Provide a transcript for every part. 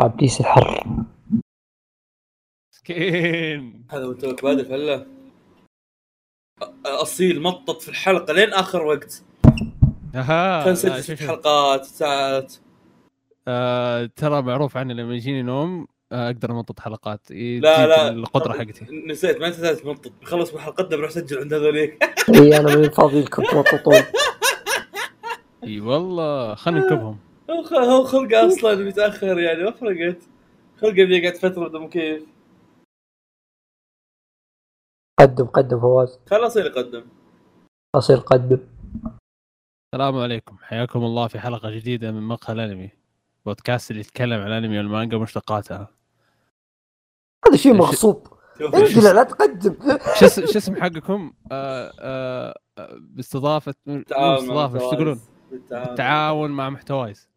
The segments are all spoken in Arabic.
عبديس الحر. مسكين. هذا وانت بادئ فله أصيل مطط في الحلقة لين آخر وقت. أها كان ست. حلقات ساعات. آه ترى معروف عني لما يجيني نوم آه أقدر امطط حلقات. لا لا لا. القدرة حقتي. نسيت ما أنت تمطط بخلص من حلقتنا بروح اسجل عند هذوليك. إي أنا من فاضي لكم تمططون إي والله خلينا نكبهم هو خ- هو خلقه أصلا متأخر يعني ما فرقت. خلقه بيقعد فترة بدون كيف؟ قدم قدم فواز. خلاص أصير يقدم. أصير قدم السلام عليكم. حياكم الله في حلقة جديدة من مقهى الأنمي بودكاست اللي يتكلم عن الانمي والمانجا ومشتقاتها هذا شيء مغصوب. انزل لا تقدم. شو اس- شو اسم حقكم؟ آه آه باستضافه باستضافة إيش تقولون؟ بالتعاون. التعاون مع محتوايز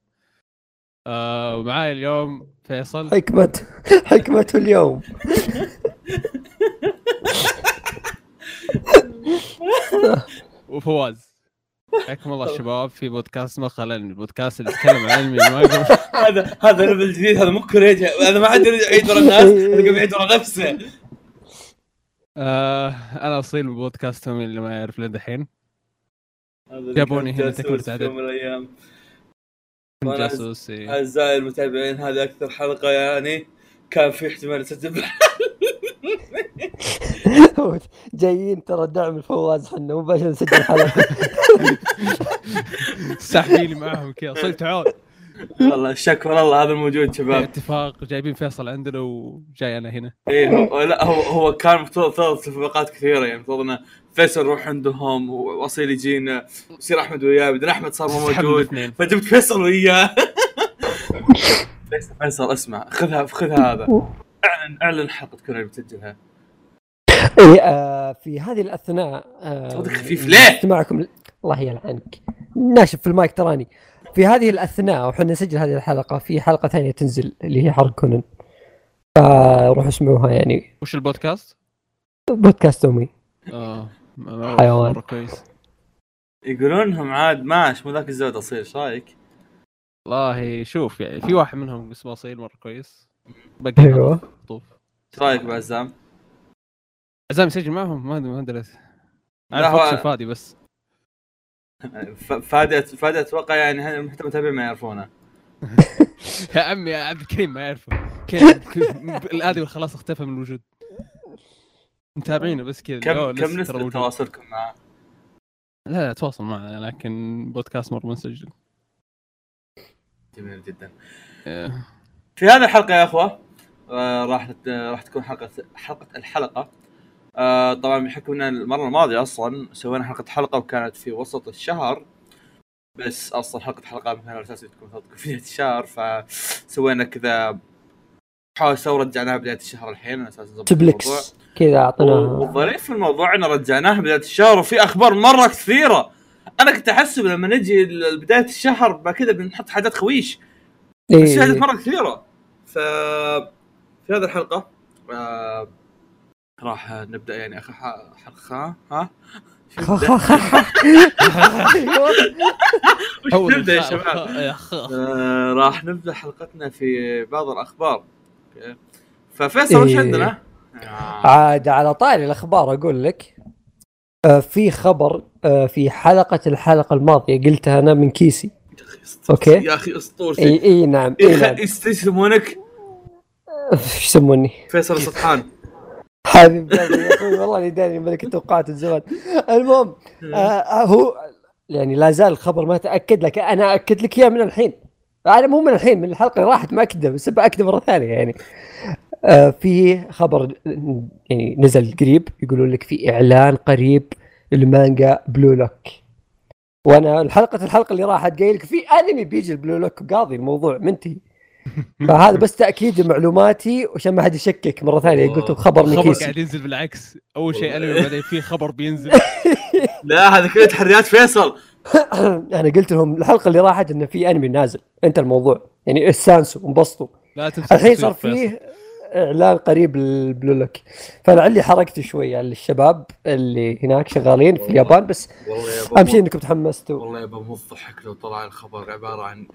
آه ومعاي اليوم فيصل. حكمة حكمة اليوم. وفواز. حياكم الله شباب في بودكاست مقهى الانمي البودكاست اللي يتكلم عن الانمي والمانجا هذا هذا level جديد هذا مو كوريج هذا ما حد يعيد ورا الناس هذا قاعد يعيد ورا نفسه. آه أنا أصيل ببودكاستهم اللي ما يعرف لين دحين. جابوني هنا تكملة عدد. يوم من الأيام كنت وأنا- جاسوس إيه. اعزائي المتابعين هذه أكثر حلقة يعني كان في احتمال تسجل جايين ترى دعم الفواز حنا مو عشان نسجل حلقة. ساحبين لي معاهم كذا صير تعال والله شكر الله هذا الموجود في شباب. اتفاق جايبين فيصل عندنا وجاي أنا هنا. إيه هو لا هو هو كان مفترض ثلاث صفقات كثيرة يعني المفروض إنه فيصل يروح عندهم وأصيل يجينا يصير أحمد وياه بعدين أحمد صار مو موجود. فجبت فيصل وياه. فيصل فيصل اسمع خذها خذها هذا. اعلن أعلن حلقه كنا بتسجلها. إيه آه في هذه الأثناء آه صوتك خفيف. ليه؟ استماعكم الله يلعنك. ناشف في المايك تراني. في هذه الأثناء وحنا نسجل هذه الحلقة في حلقة ثانية تنزل اللي هي حرق كونن فروحوا اسمعوها يعني وش البودكاست؟ بودكاست أمي آه حيوان. مره كويس يقولون انهم عاد ماش مو ذاك الزود أصيل إيش رأيك؟ والله شوف يعني في واحد منهم اسمه أصيل مرة كويس باقي. طوف إيش رأيك بعزام؟ عزام يسجل معهم ما أدري ما دريت لا، أنا فوكس فادي بس فادي فادي أتوقع يعني حتى المتابعين ما يعرفونه. يا عمي يا عبد الكريم ما يعرفه. الآدمي خلاص اختفى من الوجود. متابعينه بس كذا. كم كم موجود. تواصلكم معه؟ لا لا تواصل معنا لكن بودكاست مرة منسجل. جميل جدا. إيه. في هذه الحلقة يا أخوة آه راح راح تكون حلقه حلقة الحلقة. آه طبعا بحكم إن المرة الماضية أصلا سوينا حلقة حلقة وكانت في وسط الشهر بس أصلا حلقة حلقة مثلا على أساس تكون تكون في بداية الشهر فسوينا كذا حاول سو رجعناها بداية الشهر الحين على أساس نظبط الموضوع. تبلكس كذا اعطيناها والظريف في الموضوع إنه رجعناها بداية الشهر وفي أخبار مرة كثيرة أنا كنت أحسب لما نجي بداية الشهر كذا بنحط حاجات خويش بس في حاجات إيه. مرة كثيرة ف في هذه الحلقة آه... راح نبدأ يعني آخر ح- حلقة ها؟ وش نبدأ يا شباب آه... راح نبدأ حلقتنا في بعض الأخبار. ففيصل وش إيه. عندنا؟ آه. عاد على طاري الأخبار أقول لك آه في خبر آه في حلقة الحلقة الماضية قلتها أنا من كيسي يا أخي أسطورتي، أوكي. يا أخي أسطورتي إي إي نعم إي نعم يسمونك إيش يسموني؟ فيصل سطحان قلبي يا أخوي والله اني داري ملك التوقعات من زمان المهم آه هو يعني لا زال الخبر ما تأكد لك أنا اكد لك إياه من الحين. أنا مو من الحين من الحلقة اللي راحت ماكده بس باكده مرة ثانية يعني. آه في خبر يعني نزل قريب يقولون لك في إعلان قريب لمانجا بلو لوك وأنا الحلقة الحلقة اللي راحت قايل لك في أنمي بيجي البلو لوك قاضي الموضوع منتهي. فهذا بس تأكيد لمعلوماتي وعشان ما حد يشكك مرة ثانية. قلت خبر من كيسي قاعد ينزل بالعكس. أول شيء انمي بعدين في خبر بينزل. لا هذا كله تحريات فيصل. أنا قلت لهم الحلقة اللي راحت انه في أنمي نازل. أنت الموضوع. يعني استانسوا انبسطوا. لا تنسى الحين صار. فيه اعلان قريب لل Blue Lock. فلعلي حركت شوي على الشباب اللي هناك شغالين في اليابان بس أهم شيء إنكم تحمستوا. والله يابا مو الضحك لو طلع الخبر عبارة عن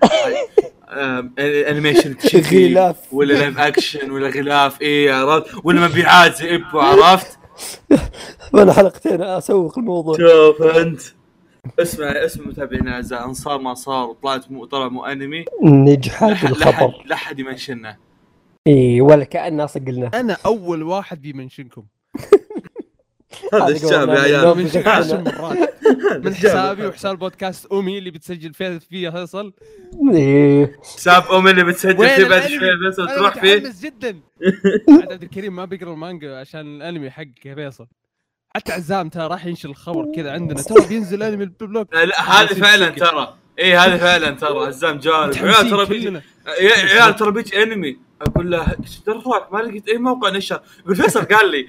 animation غلاف. ولا live action ولا غلاف إيه عرفت؟ ولا مبيعات زي ابو عرفت؟ وأنا حلقتين أسوق الموضوع. شوف أنت. اسمع اسم متابعينا الاعزاء أنصار ما صار وطلعت مو طلع مو أنمي. نجحت الخبر. لا احد يمنشنه إي ولا كاننا صقلنا أنا أول واحد بيمنشنكم هذا الشاب يا عيال. مرات. من حسابي وحساب بودكاست أمي اللي بتسجل فيه فيها فيصل. إيه. ساب ام اللي بتسجل فيه بعد؟ شوي أنا وتروح فيه؟ متحمس جدا. عبد الكريم ما بيقرأ المانجا عشان الأنمي حق فيصل. حتى عزام ترى راح ينشر الخبر كذا عندنا. ترى بينزل أنمي ال Blue Lock لا, لا هذا فعلا ترى. اي هذا فعلا ترى عزام جانب عيال ترى بيجي عيال ترى بيجي انمي أقول له إيش دراك ما لقيت أي موقع نشر. يقول فيصل قال لي.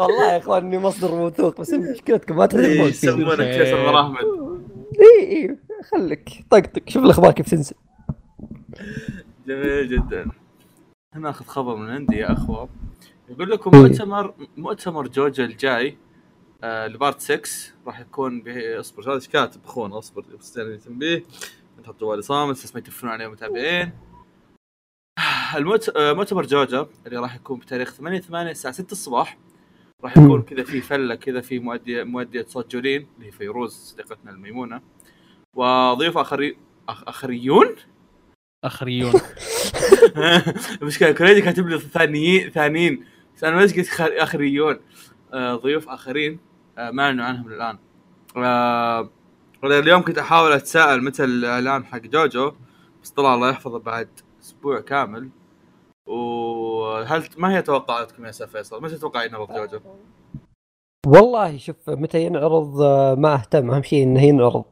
والله يا إخوان إني مصدر موثوق بس مشكلتكم ما تدرون إيه، يسمونك فيصل ورا احمد اي اي خليك. طقطق شوف الأخبار كيف تنزل. جميل جدا. ناخذ خبر من عندي يا اخوه يقول لكم مم. مؤتمر مؤتمر جوجا الجاي آه لبارت 6 راح يكون به اصبر هذا إيش كاتب؟ أخونا اصبر استنى تنبيه نحط جوالي صامت بس ما يتفرون عليه المتابعين المؤت- آه، جوجا اللي راح يكون بتاريخ 8 8 الساعة 6 الصباح. راح يكون. كذا في فلة كذا في مؤدية مؤدية صوت جولين اللي هي فيروز صديقتنا الميمونة. وضيوف اخري أخ... آخريون؟ آخريون. المشكلة كوريجي كاتب لي ثانيين ثانيين. بس أنا بس قلت آخريون. آه ضيوف آخرين. ما أعلنوا عنهم الآن. آه اليوم كنت أحاول أتساءل متى الإعلان حق جوجو بس طلع الله يحفظه بعد أسبوع كامل. وهل ما هي توقعاتكم يا أستاذ فيصل؟ متى تتوقع ينعرض جوجو؟ والله شوف متى ينعرض آه، ما أهتم. أهم شيء إنه ينعرض.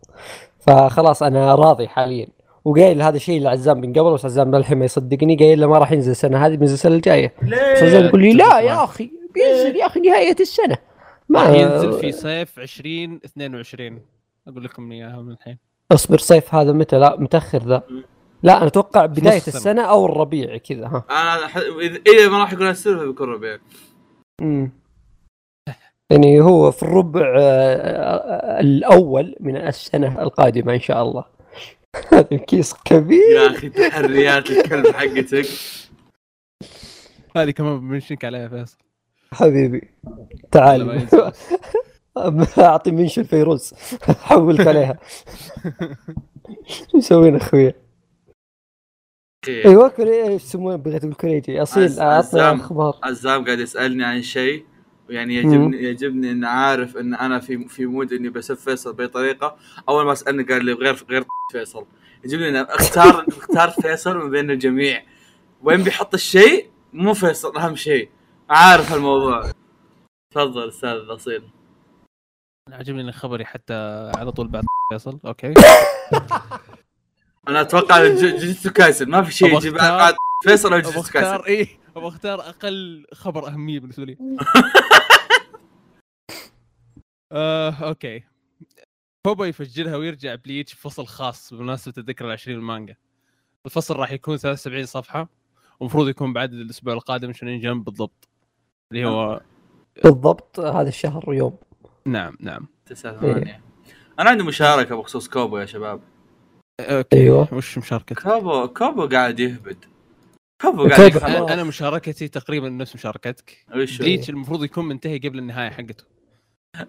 فخلاص أنا راضي حاليا. وقايل هذا الشيء لعزام من قبل بس عزام للحين ما يصدقني قايل له ما راح ينزل السنة هذه بينزل السنة الجاية. بس عزام يقول لي لا يا أخي بينزل يا أخي نهاية السنة. راح ما ينزل في صيف 2022 أقول لكم إياها من الحين. اصبر صيف هذا متى؟ لا متأخر ذا. لا أنا أتوقع بداية السنة. السنة أو الربيع كذا ها. أنا ح... اذا إذا ما راح يكون السر فبيكون ربيع. امم يعني هو في الربع آه، الأول من السنة القادمة إن شاء الله. هذا كيس كبير. يا أخي تحريات الكلب حقتك. هذه كمان بنشنك عليها فيصل. حبيبي. تعال. أعطي منشن فيروز حولك عليها. مسوين أخوي؟ أيوه إيش يسمونه بغيت أقول كوريجي. أصيل اعطنا عزام. أخبار. عزام قاعد يسألني عن شيء يعني يعجبني يعجبني إن عارف إن أنا في في مود إني بسب فيصل بأي طريقة. أول ما سألني قال لي غير غير فيصل. يعجبني إن اختار أختار فيصل من بين الجميع. وين بيحط الشيء؟ مو فيصل أهم شيء. عارف الموضوع. تفضل أستاذ أصيل. أنا عجبني إن خبري حتى على طول بعد فيصل. أوكي. أنا أتوقع إن جو- جوجوتسو كايسن. ما في شيء يجي بعد فيصل أو أبغى جوجوتسو كايسن. اختار إيه؟ أبغى أختار أقل خبر أهمية بالنسبة لي. آه، أوكي. كوبا يفجرها ويرجع بليتش فصل خاص بمناسبة الذكرى العشرين المانجا. الفصل راح يكون 73 صفحة. ومفروض يكون بعد الأسبوع القادم شونين جمب بالضبط. اللي هو بالضبط هذا الشهر يوم. نعم نعم. تسعة ثمانية. أنا عندي مشاركة بخصوص كوبو يا شباب. okay أيوة. وش مشاركتك؟ كوبو كوبو قاعد يهبد. كوبو قاعد كوبو. يفهم أنا أنا مشاركتي تقريبا نفس مشاركتك؟ بليتش المفروض يكون منتهي قبل النهاية حقته.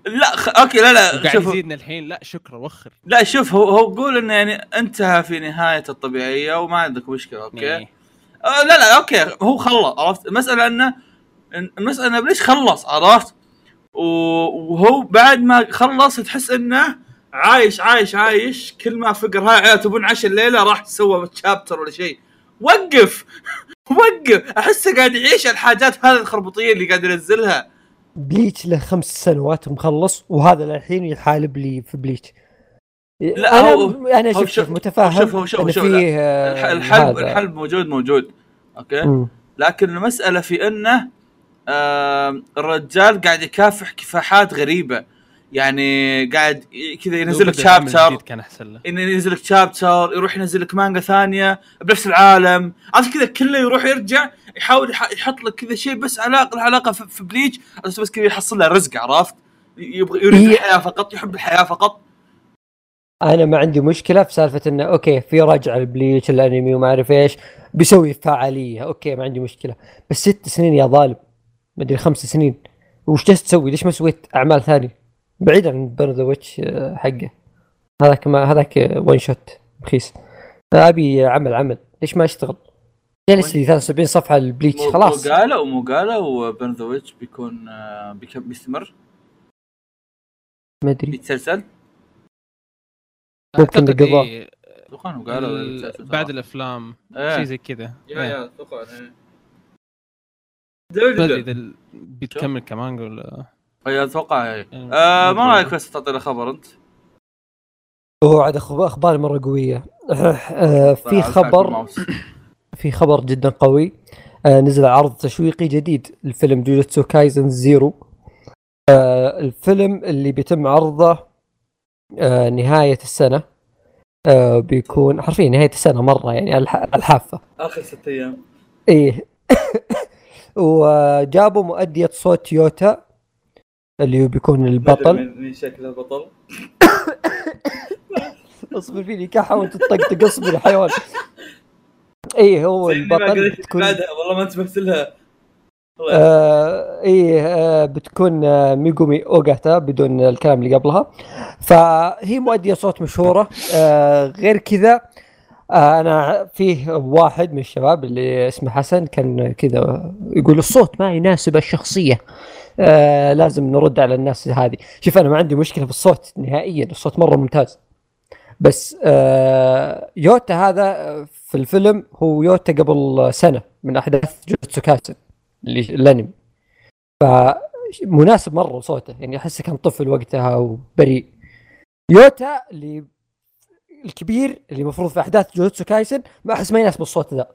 لا خ... okay لا لا شوف يزيدنا الحين. لا شكرا وخر. لا شوف هو هو قول إنه يعني انتهى في نهايته الطبيعية وما عندك مشكلة okay؟ إيه. آه لا لا أوكي هو خلص عرفت؟ المسألة إنه المساله انه ليش خلص عرفت؟ وهو بعد ما خلص تحس إنه عايش عايش عايش. كل ما فقر هاي عيال تبون عشاء الليلة راح سوى تشابتر ولا شيء. وقف وقف. أحسه قاعد يعيش الحاجات هذه الخربطية اللي قاعد ينزلها. بليتش له خمس سنوات مخلص وهذا للحين يحالب لي في بليتش. لا، أنا هو- أنا شوف شوف- شوف متفاهم شوف- هو شوف- شوف، فيه الح- الحلب هذا. الحلب موجود موجود. okay؟ مم. لكن المسألة في إنه آه الرجال قاعد يكافح كفاحات غريبة. يعني قاعد كذا ينزل لك chapter كان أحسن له. إنه ينزل لك chapter يروح ينزل لك مانجا ثانية بنفس العالم. عرفت كذا كله يروح يرجع يحاول يح- يحط لك كذا شيء بس علاقة له علاقه في في بليتش بس بس كذا يحصل له رزق عرفت؟ يبغى يريد الحياة فقط يحب الحياة فقط. أنا ما عندي مشكلة في سالفة إنه okay في رجعة لبليتش الأنمي وما أعرف إيش بيسوي فعالية okay ما عندي مشكلة. بس ست سنين يا ظالم. مدري خمس سنين. وش جالس تسوي؟ ليش ما سويت أعمال ثانية؟ بعيدا عن Burn the Witch حقه. هذاك ما هذاك one shot رخيص. أبي عمل عمل. ليش ما أشتغل؟ جلس لي 73 صفحة البليتش خلاص مو قالوا مو قالوا Burn the Witch بيكون آه، بيك- بيستمر؟ ما أدري. بيتسلسل؟ ممكن بقضاء. إيه، قالوا بعد. الأفلام إيه. شيء زي كذا. يا إيه. يا أتوقع إذا ال- بتكمل كمان ولا أي أتوقع إيه. يعني آه ما. رايك بس تعطينا خبر أنت؟ هو عاد أخبار مرة قوية. آه، في طيب، خبر. الماوس. في خبر جدا قوي. آه نزل عرض تشويقي جديد لفيلم جوجوتسو كايزن زيرو آه الفيلم اللي بيتم عرضه آه نهاية السنة. آه بيكون حرفيا نهاية السنة مرة يعني الح- الحافة. آخر ست أيام. إيه. وجابوا مؤدية صوت يوتا اللي هو بيكون البطل. مين مين شكله بطل؟ اصبر فيني كحة وانت تطقطق اصبر حيوان إيه هو البطل بتكون بعدها والله ما انتبهت لها. آه إيه آه بتكون آه ميغومي أوغاتا بدون الكلام اللي قبلها. فهي مؤدية صوت مشهورة آه غير كذا آه أنا فيه واحد من الشباب اللي اسمه حسن كان كذا يقول الصوت ما يناسب الشخصية. آه لازم نرد على الناس هذه. شوف أنا ما عندي مشكلة في الصوت نهائيا الصوت مرة ممتاز. بس آه يوتا هذا في الفيلم هو يوتا قبل سنة من أحداث جوجوتسو كايسن الأنمي. فمناسب مرة صوته يعني أحسه كان طفل وقتها وبريء. يوتا اللي الكبير اللي المفروض في أحداث جوجوتسو كايسن ما أحس ما يناسب الصوت ذا.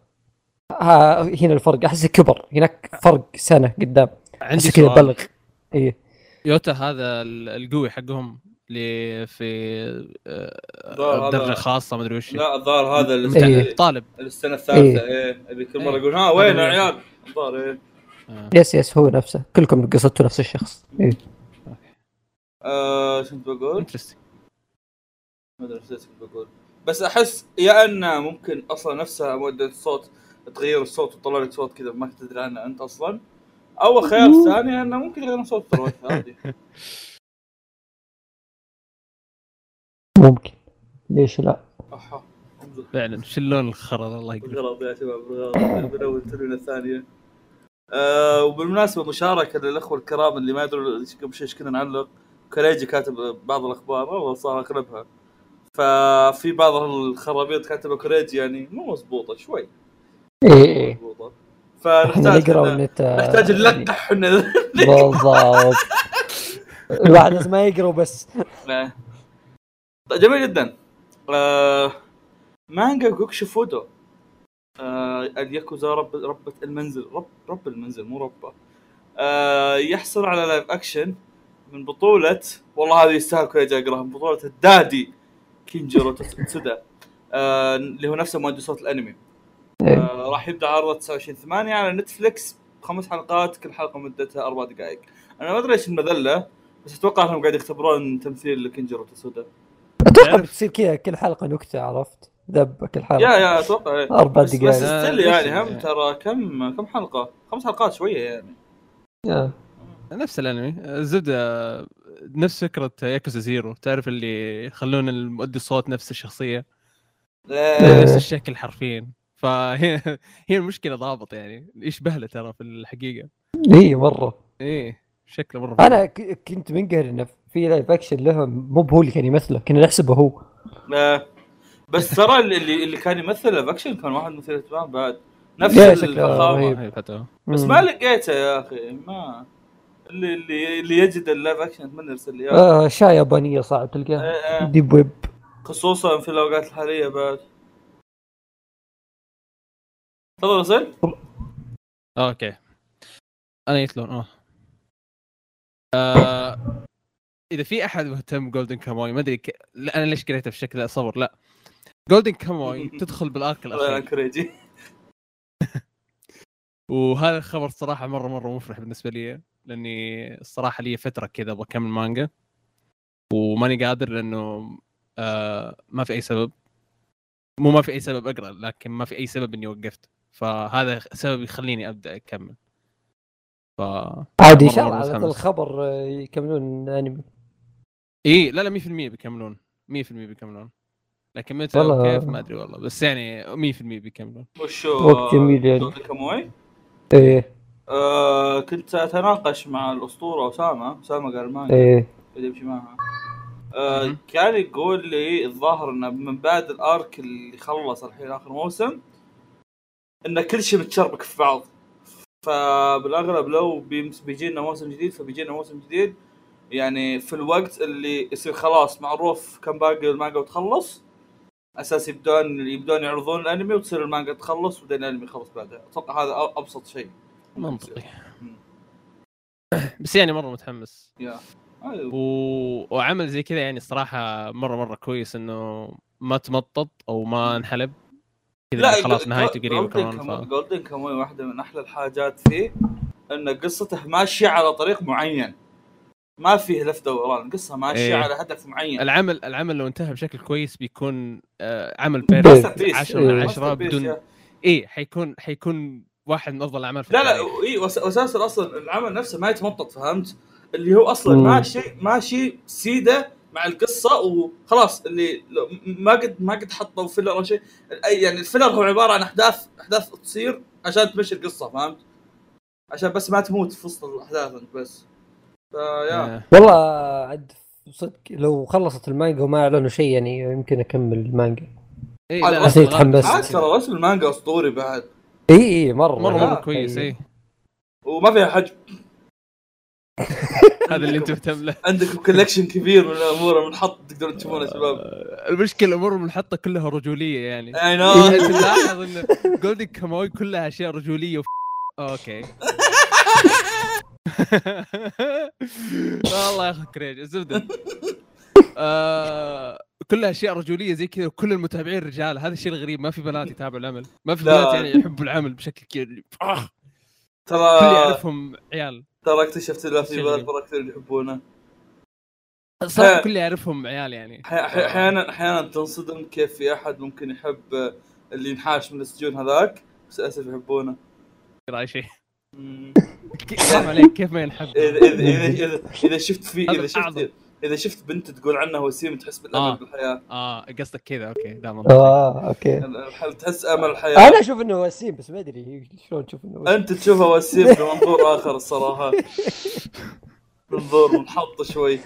ها هنا الفرق. احسه كبر. هناك فرق سنة قدام. عندي كذا بلغ إيه. يوتا هذا ال- القوي حقهم اللي في آه، درجه خاصة ما أدري وش. لا الظاهر هذا مستحيل. السنة طالب. السنة الثالثة. إيه. إيه. اللي كل مرة إيه. يقول ها وين يا عيال؟ الظاهر إيه. آه. يس يس هو نفسه. كلكم قصدتوا نفس الشخص. إيه. آه، شو كنت بقول؟ ما ادري إيش كنت بقول بس أحس يا أن ممكن أصلا نفسها مؤدية الصوت تغير الصوت وتطلع لك صوت كذا ما تدري عنه أنت أصلا. أو الخيار الثاني أنه ممكن يغير صوت ترى عادي. ممكن. ليش لا؟ أحا. فعلا شو اللون الخرا الله يقول بالغلط يا شباب بالغلط. بنول التلوينه الثانية. آه وبالمناسبة مشاركة للأخوة الكرام اللي ما يدروا إيش قبل شوي إيش كنا نعلق. كوريجي كاتب بعض الأخبار والله صار اغلبها ففي بعض الخرابيط كاتبه كوريجي يعني مو مضبوطة شوي. إيه إيه. مضبوطة. فنحتاج نحتاج نلقح إن- بالضبط. الواحد لازم ما يقرأ بس. طيب، جميل جدا. آه مانجا جوكشي فودو. آه الياكوزا رب ربة المنزل. رب رب المنزل مو ربة. آه يحصل على live action من بطولة والله هذه يستاهل كل أقراها. من بطولة الدادي. كينجيرو تسودا آه اللي هو نفسه مؤدي صوت الأنمي. إيه. آه راح يبدأ عرضه 29 8 على نتفلكس خمس حلقات كل حلقة مدتها أربع دقائق. أنا ما أدري إيش المذلة بس أتوقع إنهم قاعد يختبرون تمثيل كينجيرو تسودا أتوقع تعرف- بتصير كذا كل حلقة نكتة عرفت؟ ذبه كل حلقة. يا يا أتوقع إيه. أربع بس, بس دقائق. still آه، يعني هم ترى كم كم حلقة؟ خمس حلقات شوية يعني. آه. نفس الأنمي. الزبده نفس فكرة ياكوزا زيرو تعرف اللي يخلون المؤدي الصوت نفس الشخصية؟ لا. نفس الشكل حرفيا. فهي هي المشكلة ضابط يعني. يشبه له ترى في الحقيقة. اي مرة. إيه شكله مرة. أنا ك- كنت منقهر إنه في لايف اكشن له مو بهو اللي كان يمثله. كنا نحسبه هو. لا. بس ترى اللي اللي كان يمثل باكشن كان واحد اهتمام بعد. نفس الفخامه. بس. ما لقيته يا أخي. ما اللي اللي اللي يجد اللايف أكشن اتمنى يرسل لي اياه آه اشياء يابانية صعب تلقاها إيه. deep web. خصوصا في الأوقات الحالية بعد. تفضل رسل okay. أنا جيت لون آه. آه، إذا في أحد مهتم جولدن كاموي ما أدري ك... لا أنا ليش قريته بالشكل ذا صبر لا. جولدن كاموي تدخل بال arc الأخير. وهذا الخبر صراحة مرة مرة مفرح بالنسبة لي. لأني الصراحة لي فترة كذا أبغى اكمل مانجا وماني قادر لأنه آه ما في أي سبب. مو ما في أي سبب أقرأ لكن ما في أي سبب إني وقفت. فهذا سبب يخليني أبدأ أكمل. ف عادي إن شاء الله على. الخبر آه، يكملون أنمي. إي لا لا 100% بيكملون. 100% بيكملون. لكن متى؟ والله- وكيف ما أدري والله. بس يعني 100% بيكملون. وشو وقت جميل يعني. إيه. آه كنت أتناقش مع الأسطورة أسامة أسامة قال المانجا إيه. اللي يمشي معها. مهم. كان يقول لي الظاهر إنه من بعد الأرك اللي خلص الحين آخر موسم إن كل شيء متشربك في بعض. فبالأغلب لو بيجينا موسم جديد فبيجينا موسم جديد. يعني في الوقت اللي يصير خلاص معروف كم باقي المانجا وتخلص أساس يبدون يبدون يعرضون الأنمي وتصير المانجا تخلص وبعدين الأنمي يخلص بعدها. أتوقع هذا أبسط شيء. منطقي. بس يعني مرة متحمس أيوه. و... وعمل زي كذا يعني الصراحه مرة مرة كويس إنه ما تمطط أو ما انحلب كذا خلاص نهايته قريبة كمان ف... جولدن كاموي واحدة من أحلى الحاجات فيه ان قصته ماشية على طريق معين ما فيه لف دوران القصة ماشية إيه. على هدف معين العمل العمل لو انتهى بشكل كويس بيكون آه عمل perfect Masterpiece. 10 من إيه. 10 Masterpiece، بدون. إيه حيكون حيكون واحد من أفضل الأعمال في لا لا. إي واساسا أصلا العمل نفسه ما يتمطط فهمت؟ اللي هو أصلا مم. ماشي ماشي سيدة مع القصة وخلاص اللي ما قد ما قد حطوا filler أو شيء أي يعني ال filler هو عبارة عن أحداث أحداث تصير عشان تمشي القصة فهمت؟ عشان بس ما تموت في وسط الأحداث أنت بس فيا. والله عد صدق لو خلصت المانجا وما أعلنوا شيء يعني يمكن أكمل المانجا عاد لا. عاد. ترى رسم المانجا أسطوري بعد إي إي مرة مرة مرة. كويس إيه وما فيها حجم. هذا اللي انت مهتم له عندكم كولكشن كبير من الأمور المنحط تقدرون تشوفونه يا شباب. آه، المشكلة الأمور المنحطة كلها رجولية يعني. اي نو تلاحظ إن جولدن كاموي كلها أشياء رجولية وف... أوكي. والله يا أخي كريج الزبده آه كلها أشياء رجولية زي كذا وكل المتابعين رجال. هذا الشيء الغريب. ما في بنات يتابعوا العمل. ما في لا. بنات يعني يحبوا العمل بشكل كذا. آه، كل ترى يعرفهم عيال. ترى اكتشفت ان في. بنات مره كثير يحبونه. صراحة. كل يعرفهم عيال يعني. أحيانا أحيانا تنصدم كيف في أحد ممكن يحب اللي ينحاش من السجون هذاك بس للأسف يحبونه. راي شيء. عليك كيف ما ينحب؟ اذا اذا اذا شفت في إذا شفت. إذا شفت بنت تقول عنها وسيم تحس بالامل آه. بالحياة. آه قصدك كذا okay لا منطقي آه okay. تحس أمل الحياة. أنا أشوف إنه وسيم بس ما أدري شلون تشوف إنه وسيم. أنت تشوفها وسيم بمنظور آخر الصراحة. منظور منحط شوي.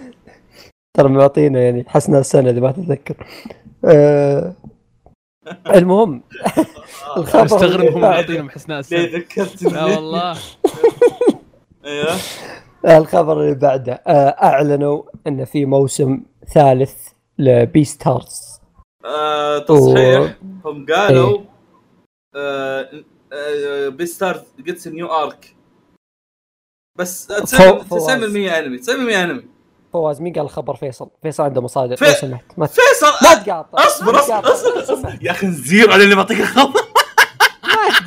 ترى معطينا يعني حسنا السنة اذا ما تتذكر. آه المهم الخبر استغرب هم يعطينا حسناء ليه السنة. ذكرتني؟ لا والله. أيوه. الخبر اللي بعده آه أعلنوا إن في موسم ثالث ل Beastars آه تصحيح هم قالوا. آه آه Beastars gets new arc بس فو- 90% فواز. 90% انمي 90% انمي فواز مين قال الخبر فيصل فيصل عنده مصادر لو سمحت ما فيصل ما تقاطع اصبر اصبر تقاطع. اصبر, أصبر. يا أخي نزير على اللي بعطيك الخبر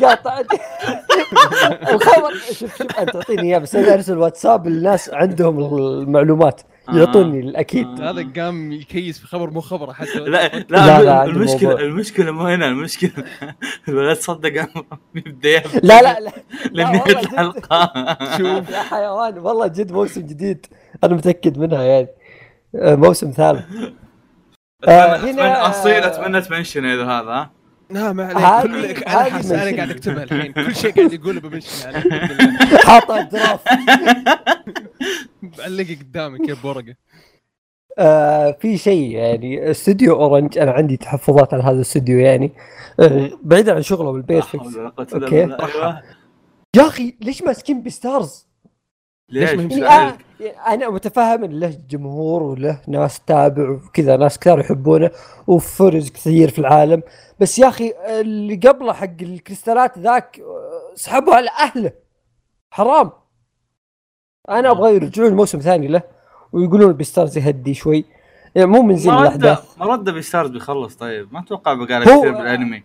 تقاطع الخبر شوف شوف أنت تعطيني اياه بس أنا أرسل واتساب للناس عندهم المعلومات آه. يعطوني الأكيد. آه. هذا قام يكيس في خبر مو خبر حتى لا لا، لا, لا، المشكلة موضوع. المشكلة مو هنا المشكلة. الولد صدق يبدا لا لا لا. لا لنهايه والله جد. الحلقة شوف. يا حيوان والله جد موسم جديد. أنا متأكد منها يعني. آه، موسم ثالث. اتمنى هنا- اصيل أتمنى تمنشن اذا هذا ها لا ما هذه- عليك أنا هذه حاسس أنا mention. قاعد أكتبها الحين كل شيء قاعد يقوله ب mention عليه حاطه draft معلقه قدامي كيف بورقة آه في شيء يعني استوديو Orange أنا عندي تحفظات على هذا الاستوديو يعني آه بعيدا عن شغله بال perfect okay. بالله. أيوة. يا أخي ليش ماسكين Beastars؟ ليش ما هي يعني؟ آه أنا متفهم إن له جمهور وله ناس تتابع وكذا ناس كثار يحبونه و fans كثير في العالم. بس يا أخي اللي قبله حق الكريستالات ذاك آه، سحبوا على اهله حرام. أنا أبغى يرجعون موسم ثاني له ويقولون Beastars يهدي شوي. يعني مو من زين الأحداث. ما رد Beastars بيخلص طيب. ما أتوقع بقى كثير بالأنمي.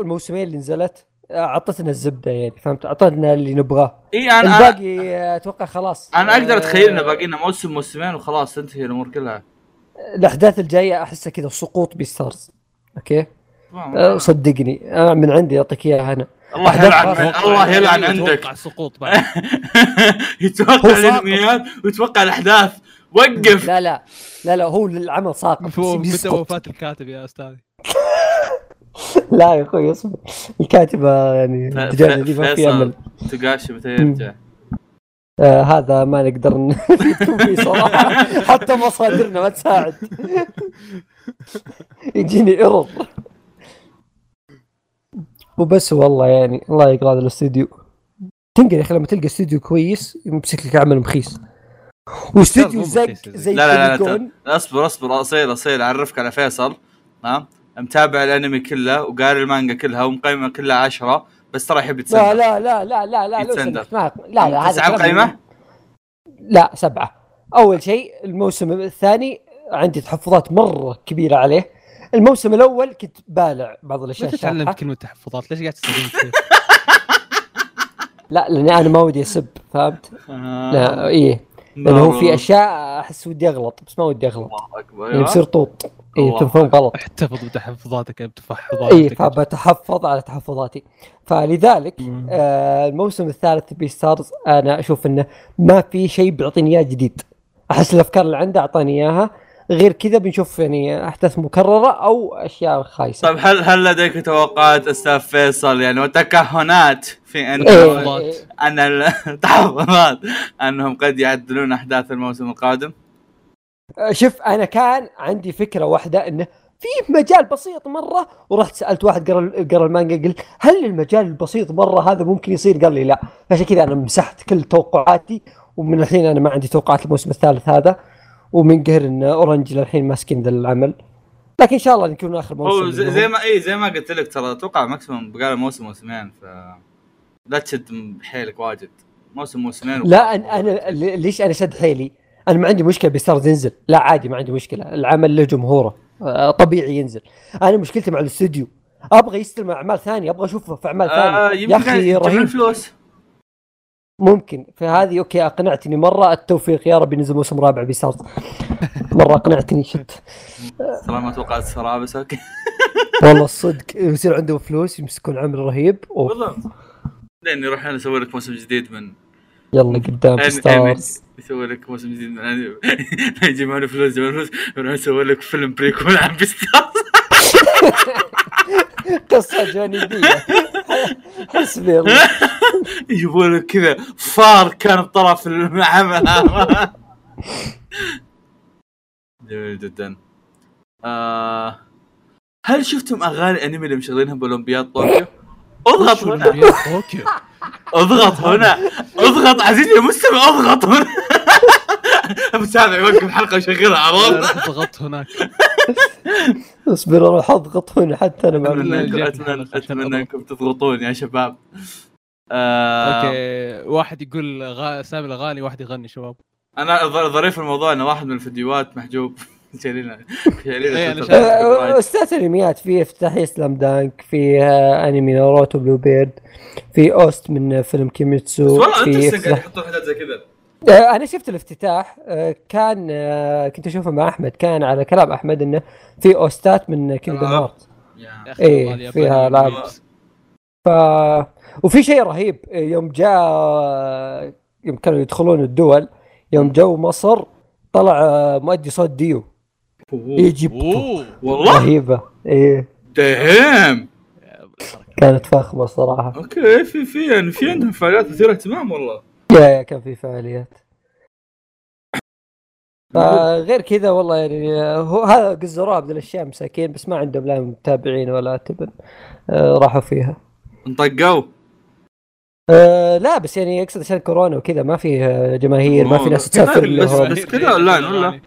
الموسمين اللي نزلت آه، اعطتنا الزبده يعني فهمت؟ اعطتنا اللي نبغاه. إي أنا الباقي آه، أتوقع خلاص. أنا أقدر آه، اتخيل انه باقي لنا موسم موسمين وخلاص تنتهي الأمور كلها. الأحداث الجاية أحسها كذا سقوط Beastars okay؟ أه صدقني. أه من عندي أعطيك إياها أنا. الله يلعن. الله يلعن يتوقع عندك. السقوط بعد. يتوقع. الأنميات ويتوقع الأحداث. وقف. لا لا. لا لا هو العمل ساقط. متى. وفاة الكاتب يا أستاذي؟ لا يا أخوي اصبر. الكاتبة يعني الدجاجه دي ما في فيصل. أمل. تقاشي متى يرجع؟ آه هذا ما نقدر فيه صراحة. حتى مصادرنا ما تساعد. يجيني error وبس والله يعني الله يقلع هذا الاستوديو تنقل يا أخي لما تلقى استوديو كويس يمسك لك عمل مخيس. واستوديو زق. زي لا لا لا, Polygon. لا اصبر اصبر اصيل اصيل اعرفك على فيصل ها متابع الانمي كله وقاري المانجا كلها ومقيمة كلها عشرة بس ترى يحب لا يتسنى لا لا لا لا لا يتسندر. ما لا لا هذا تسعة مقيمة؟ لا سبعة أول شيء الموسم الثاني عندي تحفظات مرة كبيرة عليه الموسم الأول كنت بالع بعض الأشياء ليش تعلمت كلمة تحفظات؟ ليش قاعد تستخدم؟ لا لأني أنا ما ودي أسب فهمت؟ آه. لا إيه لأنه هو في أشياء أحس ودي أغلط بس ما ودي أغلط الله أكبر يعني بصير طوط إيه الله. تفهم غلط. احتفظ بتحفظاتك يا بتفحظاتك إيه فبتحفظ على تحفظاتي. فلذلك مم. آه الموسم الثالث Beastars أنا أشوف إنه ما في شيء بيعطيني إياه جديد. أحس الأفكار اللي عنده أعطاني إياها. غير كذا بنشوف يعني أحداث مكررة أو أشياء خايسة. طيب هل هل لديك توقعات أستاذ فيصل؟ يعني وتكهنات في أن إيه. أن التحفظات أنهم قد يعدلون أحداث الموسم القادم؟ آه، شوف أنا كان عندي فكرة واحدة إنه في مجال بسيط مرة ورحت سألت واحد قرأ قرأ المانجا قلت هل المجال البسيط مرة هذا ممكن يصير؟ قال لي لا عشان كذا أنا مسحت كل توقعاتي ومن الحين أنا ما عندي توقعات الموسم الثالث هذا ومن قهر إن Orange للحين ماسكين ذا العمل لكن إن شاء الله يكون آخر موسم زي. زي ما إي زي ما قلت لك ترى أتوقع maximum بقى موسم موسمين ف لا تشد حيلك واجد موسم موسمين لا أنا ل- ليش أنا شد حيلي؟ أنا ما عندي مشكلة Beastars ينزل. لا عادي ما عندي مشكلة. العمل له جمهوره. آه، طبيعي ينزل. أنا مشكلتي مع الاستوديو. أبغى يستلم أعمال ثانية أبغى أشوفه في أعمال آه ثانية. يا أخي رهيب. الفلوس. ممكن. فهذه okay أقنعتني مرة. التوفيق يا رب ينزل موسم رابع Beastars مرة أقنعتني shit ترى ما توقعت الصراحه بس okay والله الصدق يصير عندهم فلوس يمسكون عمل رهيب. بالضبط لين يروح أنا أسوي لك موسم جديد من يلا قدام Beastars يسوي لك موسم جديد من انمي يجمعون فلوس يجمعون فلوس. يروح يسوي لك فيلم prequel عن Beastars قصة جانبية. حسبي الله. يجيبون لك كذا. فار كان بطرف العمل. جميل جدا. آه هل شفتم أغاني الانمي اللي مشغلينها بأولمبياد طوكيو؟ أضغط هنا طوكيو؟ أضغط هنا. أضغط عزيزي المستمع أضغط هنا. متابع يوقف حلقة ويشغلها عرفت؟ ضغطت هناك. اصبر أروح أضغط هنا حتى أنا ما أتمنى أتمنى. أنكم تضغطون يا شباب. آه أوكي واحد يقول غا... سامي الأغاني واحد يغني شباب. أنا ظريف الموضوع إنه واحد من الفيديوهات محجوب. إيه،. آه، أستاذ انميات في افتتاحية Slam Dunk في آه، انمي Naruto Blue Bird في OST من فيلم Kimetsu والله في أنت يحطون حاجات زي كذا آه، أنا شفت الافتتاح كان كنت أشوفه مع أحمد كان على كلام أحمد إنه في OST ات من Kingdom ألعاب. Hearts إيه، والله فيها. لبس. ف وفي شيء رهيب يوم جاء يوم كانوا يدخلون الدول يوم جو مصر طلع مؤدي صوت Dio. Egypt. والله؟ رهيبة. إيه. دهم كانت فخمة صراحة. okay في في يعني في عندهم فعاليات مثيره اهتمام والله. يا يا كان في فعاليات. فغير كذا والله يعني آه، هو هذا قزروها من الاشياء مساكين بس ما عندهم لا متابعين ولا تبن آه، راحوا فيها. انطقوا. آه لا بس يعني أقصد عشان كورونا وكذا ما في آه، جماهير ما في ناس تسافر بس- بس كذا أونلاين ولا؟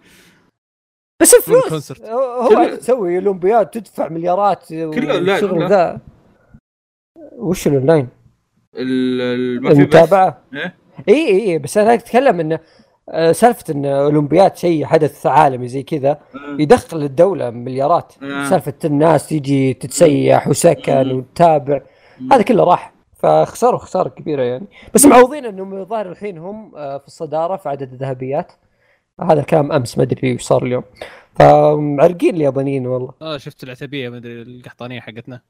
بس الفلوس كم خسرت. هو تسوي الاولمبياد تدفع مليارات والشغل ولا؟ ذا وش الاونلاين؟ المتابعة إيه؟ إي إي إي بس أنا أتكلم انه آه، سالفة إن أولمبياد شيء حدث عالمي زي كذا يدخل الدولة مليارات آه. سالفة الناس تيجي تتسيح وسكن. وتتابع هذا كله راح فخسروا خسارة كبيرة يعني بس معوضين إنهم الظاهر الحين هم آه، في الصدارة في عدد الذهبيات هذا كلام أمس ما أدري إيش صار اليوم. فمعرقين اليابانيين والله. آه شفت العتبية ما أدري القحطانية حقتنا.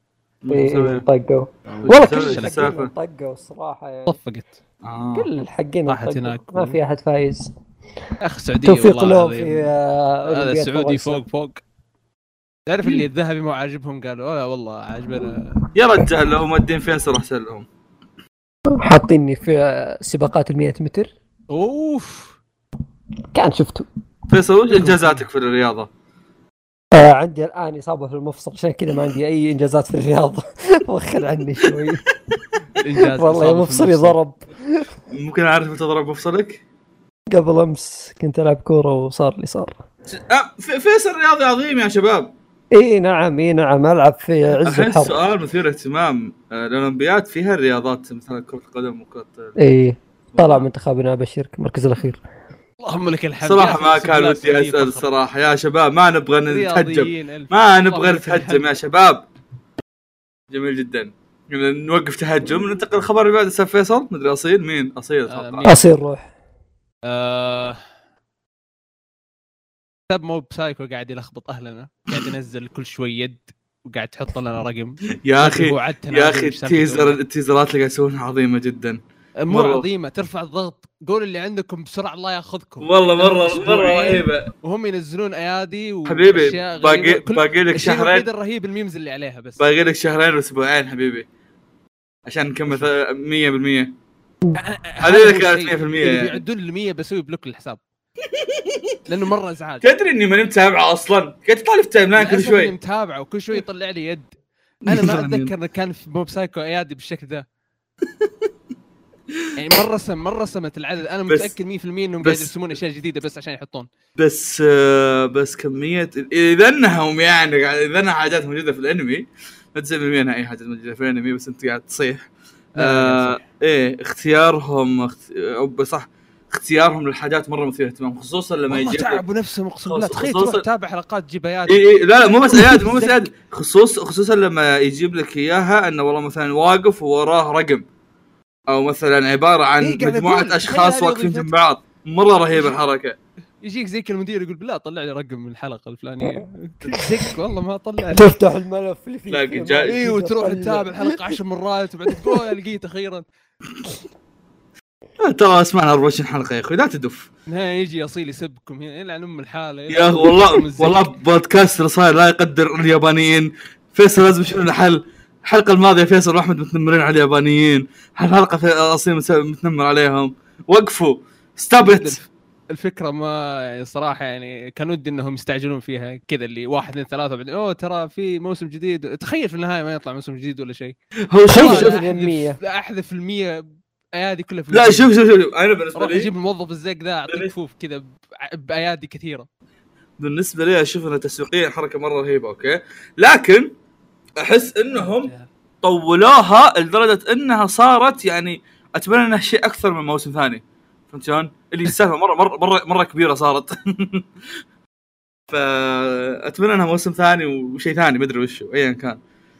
إيه، طقوا. والله كل؟ طقوا الصراحة يعني. طفقت. آه. كل الحقين راحت طقوا. هناك. ما في أحد فايز. يا أخي السعوديه توفيق والله له العظيم. في آه، هذا السعودي. فوق فوق. تعرف اللي الذهبي مو عاجبهم؟ قالوا لا والله عاجبنا. يا رجال لو مادين فيصل احسن لهم حاطيني في سباقات ال 100 متر. أوف. كان شفته. فيصل وش إنجازاتك في الرياضة؟ آه عندي الآن إصابة في المفصل عشان كذا ما عندي أي إنجازات في الرياضة. وخر عني شوي. والله مفصلي. ضرب. ممكن أعرف متى ضرب مفصلك؟ قبل أمس كنت ألعب كورة وصار اللي صار. آه، في- فيصل رياضي عظيم يا شباب. إي نعم إي نعم ألعب في عز الحر سؤال مثير اهتمام آه، الأولمبياد فيها الرياضات مثلا كرة القدم وكرة إي طلع منتخبنا ابشرك المركز الأخير. اللهم لك الحمد. صراحة ما كان ودي أسأل فخر. الصراحه يا شباب ما نبغى نتهجم. ما نبغى نتهجم. يا شباب. جميل جدا. نوقف تهجم ننتقل الخبر اللي بعده. أستاذ فيصل مدري أصيل؟ مين؟ أصيل آه، أتوقع؟ اصير روح. آه، كتاب مو بسايكو قاعد يلخبط أهلنا. قاعد ينزل كل شوي يد وقاعد تحط لنا رقم. يا أخي يا أخي ال teaser. التيزرات اللي قاعد يسوونها عظيمة جدا. مو مرة. عظيمة ترفع الضغط. قول اللي عندكم بسرعة الله ياخذكم. والله مره مرة. رهيبة. وهم ينزلون أيادي حبيبي وأشياء باقي غريبة. كل- باقي لك شهرين الوحيد الرهيب ال memes اللي عليها بس. باقي لك شهرين وأسبوعين حبيبي. عشان نكمل ث- 100% هذه الشيء. 100% اللي يعني. بيعدون ال 100 بسوي block للحساب. لأنه مرة إزعاج. تدري إني ماني متابعه أصلا. قاعد تطالع في ال timeline كل شوي. متابعه. وكل شوي يطلع لي يد. أنا ما أتذكر كان في Mob Psycho أيادي بالشكل ذا يعني مرة رسم مرة رسمت العدد. أنا متأكد 100% إنهم قاعد يرسمون أشياء جديدة بس عشان يحطون. بس آه، بس كمية إذا إنهم يعني إذا إنها حاجات موجودة في الأنمي ما تزعل مني انها اي حاجة موجودة في الأنمي بس أنت قاعد تصيح. آه إيه اختيارهم اخت... أو صح اختيارهم للحاجات مرة مثير اهتمام خصوصا لما يجي تعبوا نفسهم أقسم بالله. تخيل تروح تتابع حلقات تجيب ايادي اي اي لا لا مو بس ايادي مو بس ايادي خصوص خصوصا لما يجيب لك إياها إنه والله مثلا واقف ووراه رقم. أو مثلا عبارة عن إيه، مجموعة أشخاص واقفين جنب. بعض. مرة رهيبه الحركة. يجيك زيك المدير يقول بالله طلع لي رقم من الحلقة الفلانية. زك والله ما طلع لي. تفتح الملف اللي فيه. لا، فيه جاي- اي وتروح. تتابع الحلقة عشر مرات وبعدين تقول "أوه، لقيت أخيرا. آه، ترى أسمعنا 24 حلقة يا أخوي لا تدف. نهاية يجي أصيل يسبكم هنا يلعن أم الحالة يا أخي والله والله بودكاست اللي صاير لا يقدر اليابانيين. فيصل لازم يشوف لنا حل الحلقة الماضية فيصل وأحمد متنمرين على اليابانيين الحلقة في أصيل مس- متنمر عليهم وقفوا ستوب الفكرة ما يعني صراحة يعني كان ودي إنهم يستعجلون فيها كذا اللي واحد اثنين ثلاثة بعدين أوه ترى في موسم جديد تخيل في النهاية ما يطلع موسم جديد ولا شيء هو شوف شوف- شوف شوف. المية. احذف أحذف المية أيادي كلها في لا. شوف شوف شوف أنا بالنسبة لي أجيب الموظف الزق ذا اعطيه؟ كفوف كذا بأيادي كثيرة بالنسبة لي أشوف انها تسويقيا حركة مرة رهيبة أوكي لكن أحس إنهم طولوها لدرجة إنها صارت يعني أتمنى إنها شيء أكثر من موسم ثاني. فهمت شلون؟ اللي السالفه مره مره مره مرة كبيرة صارت. فأتمنى إنها موسم ثاني وشيء ثاني ما أدري وش ايا كان.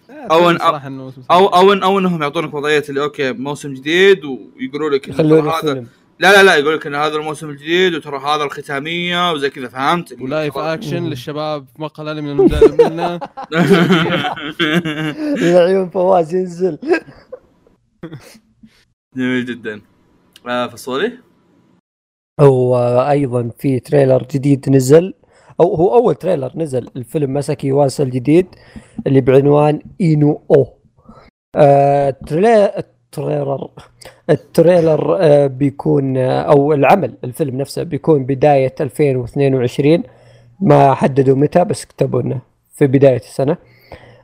أو إنه موسم أو أو أو إنهم يعطونك وضعية اللي أوكي موسم جديد ويقولوا لك هذا لا لا لا يقول لك إن هذا الموسم الجديد وترى هذا الختامية وزي كذا فهمت؟ ولايف. أكشن للشباب في مقهى الأنمي المدلل منا العيون فواز ينزل جميل جدا آه فصولي وأيضا في تريلر جديد نزل أو هو أول trailer نزل الفيلم ماساكي يواسا الجديد اللي بعنوان إينو أو آه trailer ال trailer ال trailer آه بيكون آه أو العمل الفيلم نفسه بيكون بداية 2022 ما حددوا متى بس كتبوا انه في بداية السنة.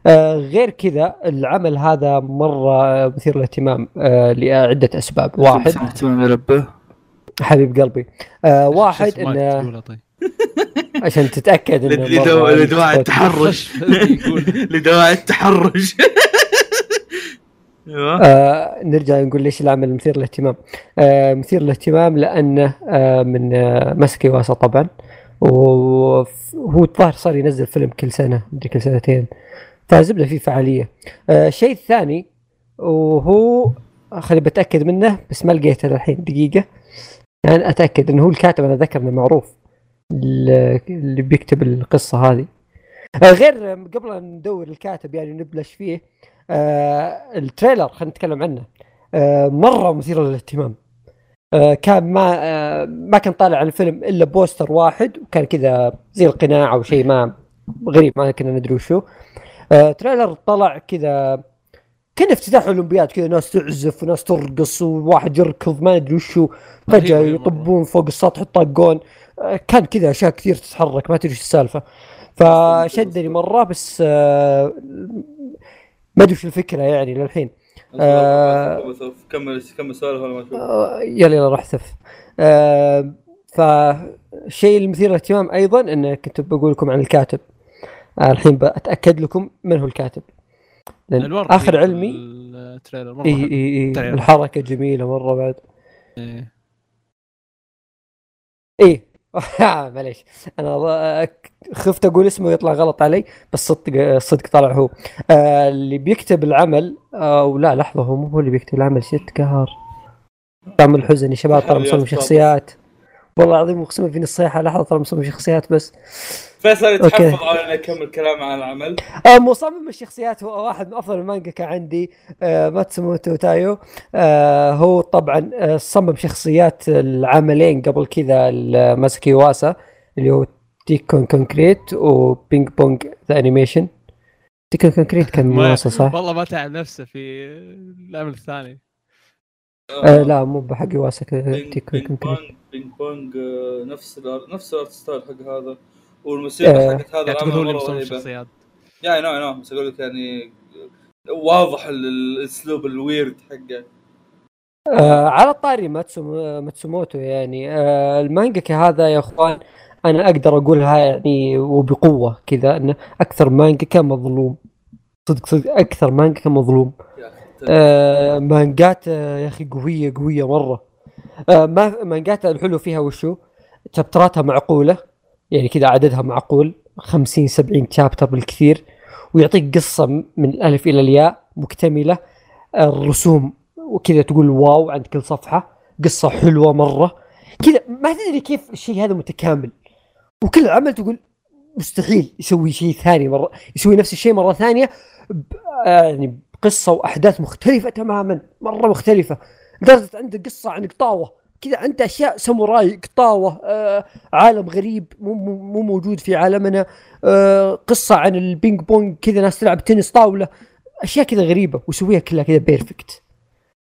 آه غير كذا العمل هذا مرة مثير للاهتمام لعدة أسباب. واحد. حبيب قلبي. واحد انه تقوله طيب. عشان تتأكد إنه لدواء التحرش. لدواء التحرش. آه نرجع نقول ليش العمل مثير للاهتمام. آه مثير للاهتمام لأنه آه من آه ماسكي واسا طبعا. وهو الظاهر صار ينزل فيلم كل سنة مدري كل سنتين. فزبدة في فعالية. آه الشيء الثاني وهو خلي بتأكد منه بس ما لقيته للحين دقيقة. يعني أتأكد إنه هو الكاتب أنا ذكر إنه معروف. اللي بيكتب القصة هذه. آه، غير آه، قبل ندور الكاتب يعني نبلش فيه ال trailer خلينا نتكلم عنه. آه مرة مثير للاهتمام. آه كان ما آه ما كان طالع عن الفيلم إلا poster واحد وكان كذا زي القناع أو شيء ما غريب ما كنا ندري وشو. آه تريلر طلع كذا كأن افتتاح أولمبياد كذا ناس تعزف وناس ترقص وواحد يركض ما ادري وشو. فجأة. يطبون فوق السطح يطاقون آه، كان كذا أشياء كثير تتحرك ما تدري إيش السالفة. فشدني مرة بس آه، ما أدري وش الفكرة يعني للحين آه. كمل كمل سؤال ولا ما شوف آه، يلا يلا راح ثف آه، فالشيء المثير للاهتمام أيضا انه كنت بقول لكم عن الكاتب آه، الحين بتاكد لكم من هو الكاتب لأن الورد آخر علمي ال trailer مرة حلو. إي إي ال trailer. الحركة جميلة مرة بعد إيه. معليش. أنا خفت أقول اسمه يطلع غلط علي بس صدق صدق طلع هو. آه اللي بيكتب العمل آه ولا لحظة هو مو هو اللي بيكتب العمل shit قهر. طعم الحزن يا شباب ترى مصمم شخصيات والله العظيم اقسم في الصيحه لحظه ترى مصمم شخصيات بس. فيصل. يتحفظ على انه يكمل كلام عن العمل. آه مصمم الشخصيات هو واحد من أفضل المانجاكا عندي آه ماتسوموتو تايو. آه هو طبعا آه صمم شخصيات العملين قبل كذا ماساكي يواسا اللي هو Tekkonkinkreet و Ping Pong the Animation. Tekkonkinkreet كان مناصر صح؟ والله ما تعب نفسه في العمل الثاني. آه لا مو بحق يواسا Ping تيكون Ping Pong Ping Pong آه، نفس ال ar- نفس ال art style حق هذا. والموسيقى آه. حقت هذا يعني تقول هو العمل اللي مرة مصمم رهيبة. الشخصيات. يا no no بس أقول لك يعني واضح ال- الأسلوب ال weird حقه. آه على الطاري ماتسوم ماتسوموتو يعني آه المانجاكا هذا يا إخوان أنا أقدر أقولها يعني وبقوة كذا انه أكثر مانجاكا مظلوم. صدق صدق أكثر مانجاكا مظلوم. أخي. آه مانجات آه يا أخي قوية قوية مرة. آه ما مانجات الحلو فيها وشو؟ شابتراتها معقولة يعني كذا عددها معقول 50 70 شابتر بالكثير ويعطيك قصة من الألف إلى الياء مكتملة. الرسوم وكذا تقول واو عند كل صفحة قصة حلوة مرة. كذا ما تدري كيف الشيء هذا متكامل. وكل عمل تقول مستحيل يسوي شيء ثاني مرة يسوي نفس الشيء مرة ثانية. آه يعني بقصه وأحداث مختلفة تماما مرة مختلفة. لدرجه عنده قصة عن قطاوة. كذا عنده أشياء ساموراي قطاوة آه عالم غريب مو مو مو موجود في عالمنا. آه قصة عن البينج بونج كذا ناس تلعب تنس طاولة. أشياء كذا غريبة ويسويها كلها كذا perfect.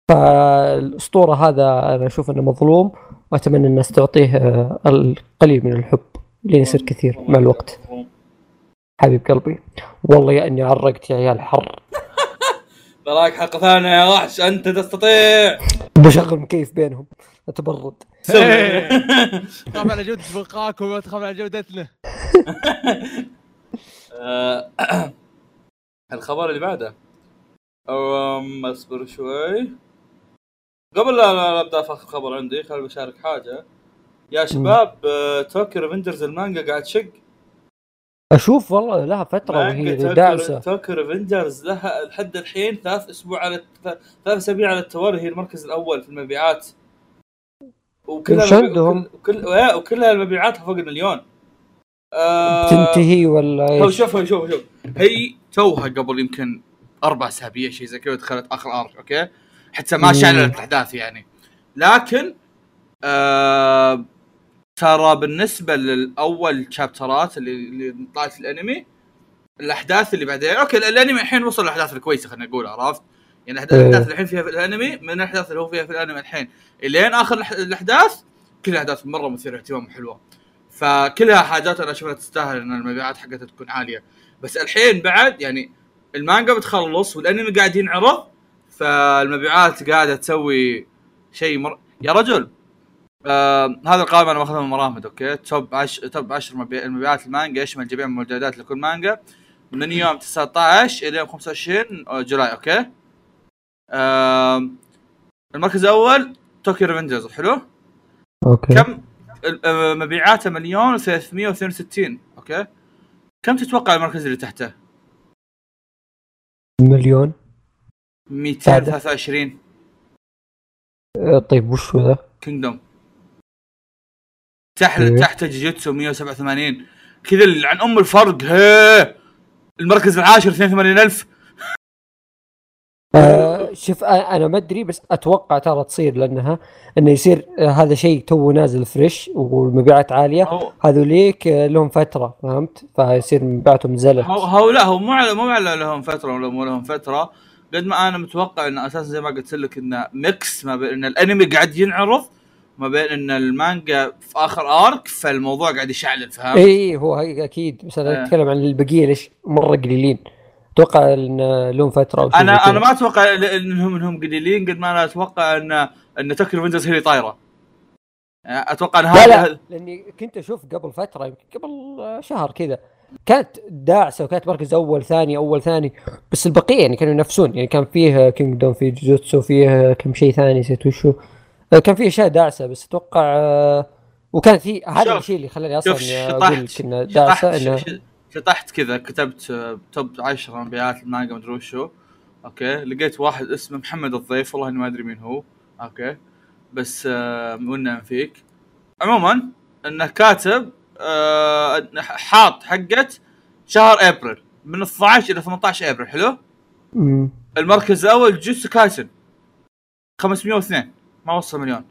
فالأسطورة هذا أنا أشوف إنه مظلوم وأتمنى الناس تعطيه آه، القليل من الحب لين يصير كثير مع الوقت. حبيب قلبي والله يا إني عرقت يا عيال حر. تراك حلقه ثانية يا وحش أنت تستطيع. بشغل مكيف بينهم؟ اتبرد إيه. تخاف على جودة بقاكم وما تخاف على جودتنا. آه، الخبر اللي بعده. أم اصبر شوي. قبل لا لا أبدأ في خبر عندي خليني بشارك حاجة. يا شباب آه، Tokyo Revengers المانجا قاعد تشق أشوف والله لها فترة وهي داعسه Tokyo Revengers لها لحد الحين ثلاث أسبوع على ثلاث أسابيع على التوالي هي المركز الأول في المبيعات وكلها عندهم؟ وكل وكل- وكلها مبيعاتها فوق المليون آه، تنتهي ولا إيش؟ شوف شوف شوف هي توها قبل يمكن أربع أسابيع شيء زي كذا دخلت آخر arc أوكي حتى ما. شعلت الأحداث يعني لكن آه ترى بالنسبة للأول شابترات اللي اللي طلعت في الأنمي الأحداث اللي بعدين أوكي الأنمي الحين وصل الاحداث الكويسة خلينا نقول عرفت؟ يعني إيه. الأحداث اللي الحين فيها في الأنمي من الأحداث اللي هو فيها في الأنمي الحين. إلين آخر الأحداث كلها أحداث مرة مثيرة اهتمام وحلوة. فكلها حاجات أنا اشوفها تستاهل إن المبيعات حقتها تكون عالية. بس الحين بعد يعني المانجا بتخلص والأنمي قاعد ينعرض فالمبيعات قاعدة تسوي شيء مر... يا رجل! آه هذا القائمه أنا ماخذها من مرامد أوكي؟ top 10 top 10 مبيع... المبيعات المانجا يشمل جميع المجلدات لكل مانجا. من يوم 19 إلى يوم 25 July أوكي؟ آه المركز الأول توكيو ريفنجرز حلو؟ أوكي. كم آه، مبيعاته مليون و362 أوكي؟ كم تتوقع المركز اللي تحته؟ مليون. 223 آه، طيب وش هو ذا؟ كينجدوم تحت إيه. تحت جوجيتسو 187 كذا اللي عن أم الفرق هي المركز العاشر 82000 آه. شوف آه، أنا ما أدري بس أتوقع ترى تصير لأنها إنه يصير آه هذا شيء تو نازل fresh والمبيعات عالية. هذوليك لهم فترة فهمت؟ فيصير مبيعاتهم نزلت هو, هو لا هو مو على مو على لهم فترة ولا مو لهم فترة. قد ما أنا متوقع انه أساسا زي ما قلت لك انه mix ما بين إن الأنمي قاعد ينعرض ما بين إن المانجا في آخر arc فالموضوع قاعد يشعلل فهمت؟ اي هو هي أكيد بس أنا آه. أتكلم عن البقية ليش مرة قليلين أتوقع إن لهم فترة شيء أنا. أنا ما أتوقع انهم انهم قليلين قد ما أنا أتوقع ان إن توكيو ريفنجرز هي اللي طايرة أتوقع إن لا هذا لا لأني كنت أشوف قبل فترة يمكن قبل شهر كذا كانت داعسة وكانت مركز أول ثاني أول ثاني بس البقية يعني كانوا ينافسون يعني كان فيه كينجدوم فيه جوجوتسو فيه كم شيء ثاني نسيت وشو كان فيه أشياء داعسة بس أتوقع آه، وكانت هي هذا الشيء اللي خلاني أصلا شوف أقول انه داعسة شطحت إنه شطحت كذا كتبت آه، top 10 مبيعات المانجا مدري وشو. أوكي؟ لقيت واحد اسمه محمد الضيف والله إني ما أدري مين هو. أوكي؟ بس آه منا فيك. عموما إنه كاتب آه حاط حقت شهر إبريل من 12 إلى 18 إبريل حلو. المركز الأول جوتسو كايسن 502 ما وصل مليون.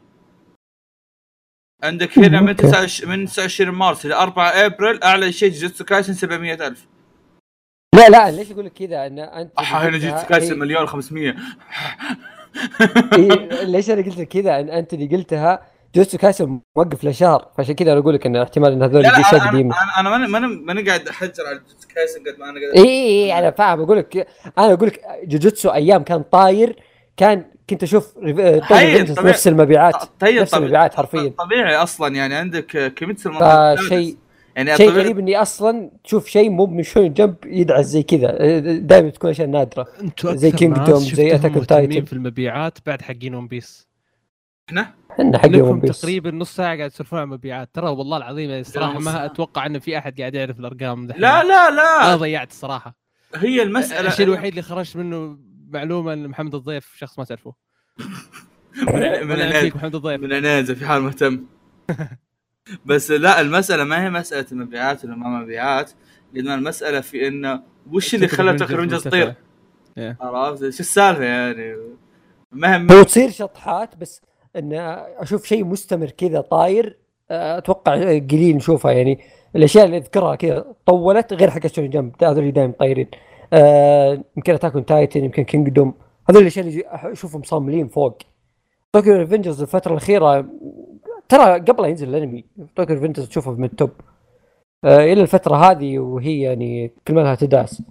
عندك هنا من أوكي. 29 من 29 مارس إلى 4 أبريل أعلى شيء جوتسو كايسن 700000 لا لا ليش أقول لك كذا؟ ان أنت هنا جوتسو كايسن مليون 500 إيه، ليش أنا قلت لك كذا؟ ان أنت اللي قلتها جوجوتسو كايسن موقف لشهر فعشان كذا أنا أقول لك إن احتمال إن هذول دي أنا قديمه أنا ماني ماني ماني قاعد احجر على جوتسو كايسن قد ما أنا قاعد اي اي اي أنا فاهم. أقول لك أنا أقول لك جوجوتسو أيام كان طاير كان كنت أشوف هي طيب. نفس المبيعات طيب نفس طبيعي- المبيعات حرفيا طبيعي أصلا يعني عندك كيميتسو السادس. فشيء يعني شيء غريب إني أصلا تشوف شيء مو من شوي جنب يدعس زي كذا دائما تكون أشياء نادرة زي Kingdom، ناس زي مهتمين Titan. في المبيعات بعد حقين ون بيس إحنا إحنا حق ون لكم بيس تقريبا نص ساعة قاعد تسولفون عن مبيعات ترى والله العظيم يعني الصراحه نص ما. أتوقع انه في أحد قاعد يعرف الأرقام. لا لا أنا لا ضيعت الصراحه هي المساله الشيء الوحيد اللي خرجت منه معلومة إن محمد الضيف شخص ما تعرفه. من محمد الضيف. من العناد في حال مهتم. بس لا المسألة ما هي مسألة المبيعات ولا ما مبيعات قد ما المسألة في انه وش اللي خلى توكيو ريفنجرز تطير؟ عرفت؟ شو السالفة يعني؟ مهم هو تصير شطحات بس إن أشوف شيء مستمر كذا طاير أتوقع قليل نشوفها يعني. الأشياء اللي أذكرها كذا طولت غير حق شونن جمب هذول دائما طايرين. آه، يمكن اتاك تايتن يمكن كينجدوم هذول الأشياء اللي أشوفهم صاملين فوق. طوكيو ريفنجرز الفترة الأخيرة ترى قبل لا ينزل الأنمي. طوكيو ريفنجرز تشوفه من التوب. آه، إلى الفترة هذه وهي يعني كل ما لها تدعس.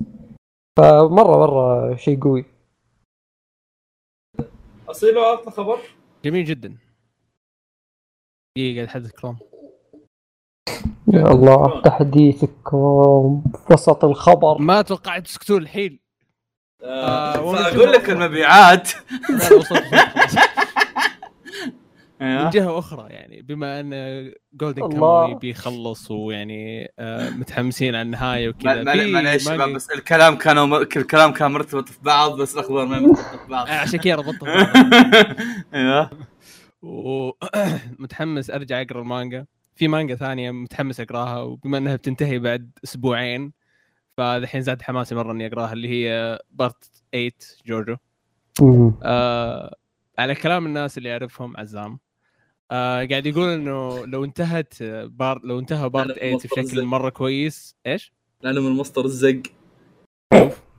فمرة مرة شيء قوي. اصيله اعطنا خبر؟ جميل جدا. دقيقة قاعد احدث كروم يا الله تحديثك وسط الخبر. ما توقعت تسكتون الحين. آه، فأقول لك المبيعات. من. جهه أخرى يعني بما أن جولدن. كاموي بيخلص ويعني متحمسين على النهاية وكذا. ما- ما- معليش شباب مانجا- بس الكلام كانوا الكلام كان مرتبط في بعض بس الأخبار ما هي مرتبطه في بعض. آه، عشان كذا ربطت أيوه. ومتحمس أرجع أقرأ المانجا. في مانجا ثانية متحمس أقراها وبما إنها بتنتهي بعد أسبوعين فالحين زاد حماسي مرة إني أقراها اللي هي part 8 جوجو. آه على كلام الناس اللي أعرفهم عزام. آه قاعد يقول إنه لو انتهت بار لو انتهى part لا، 8 مصدر بشكل مرة كويس إيش؟ لأنه من مصدر الزق.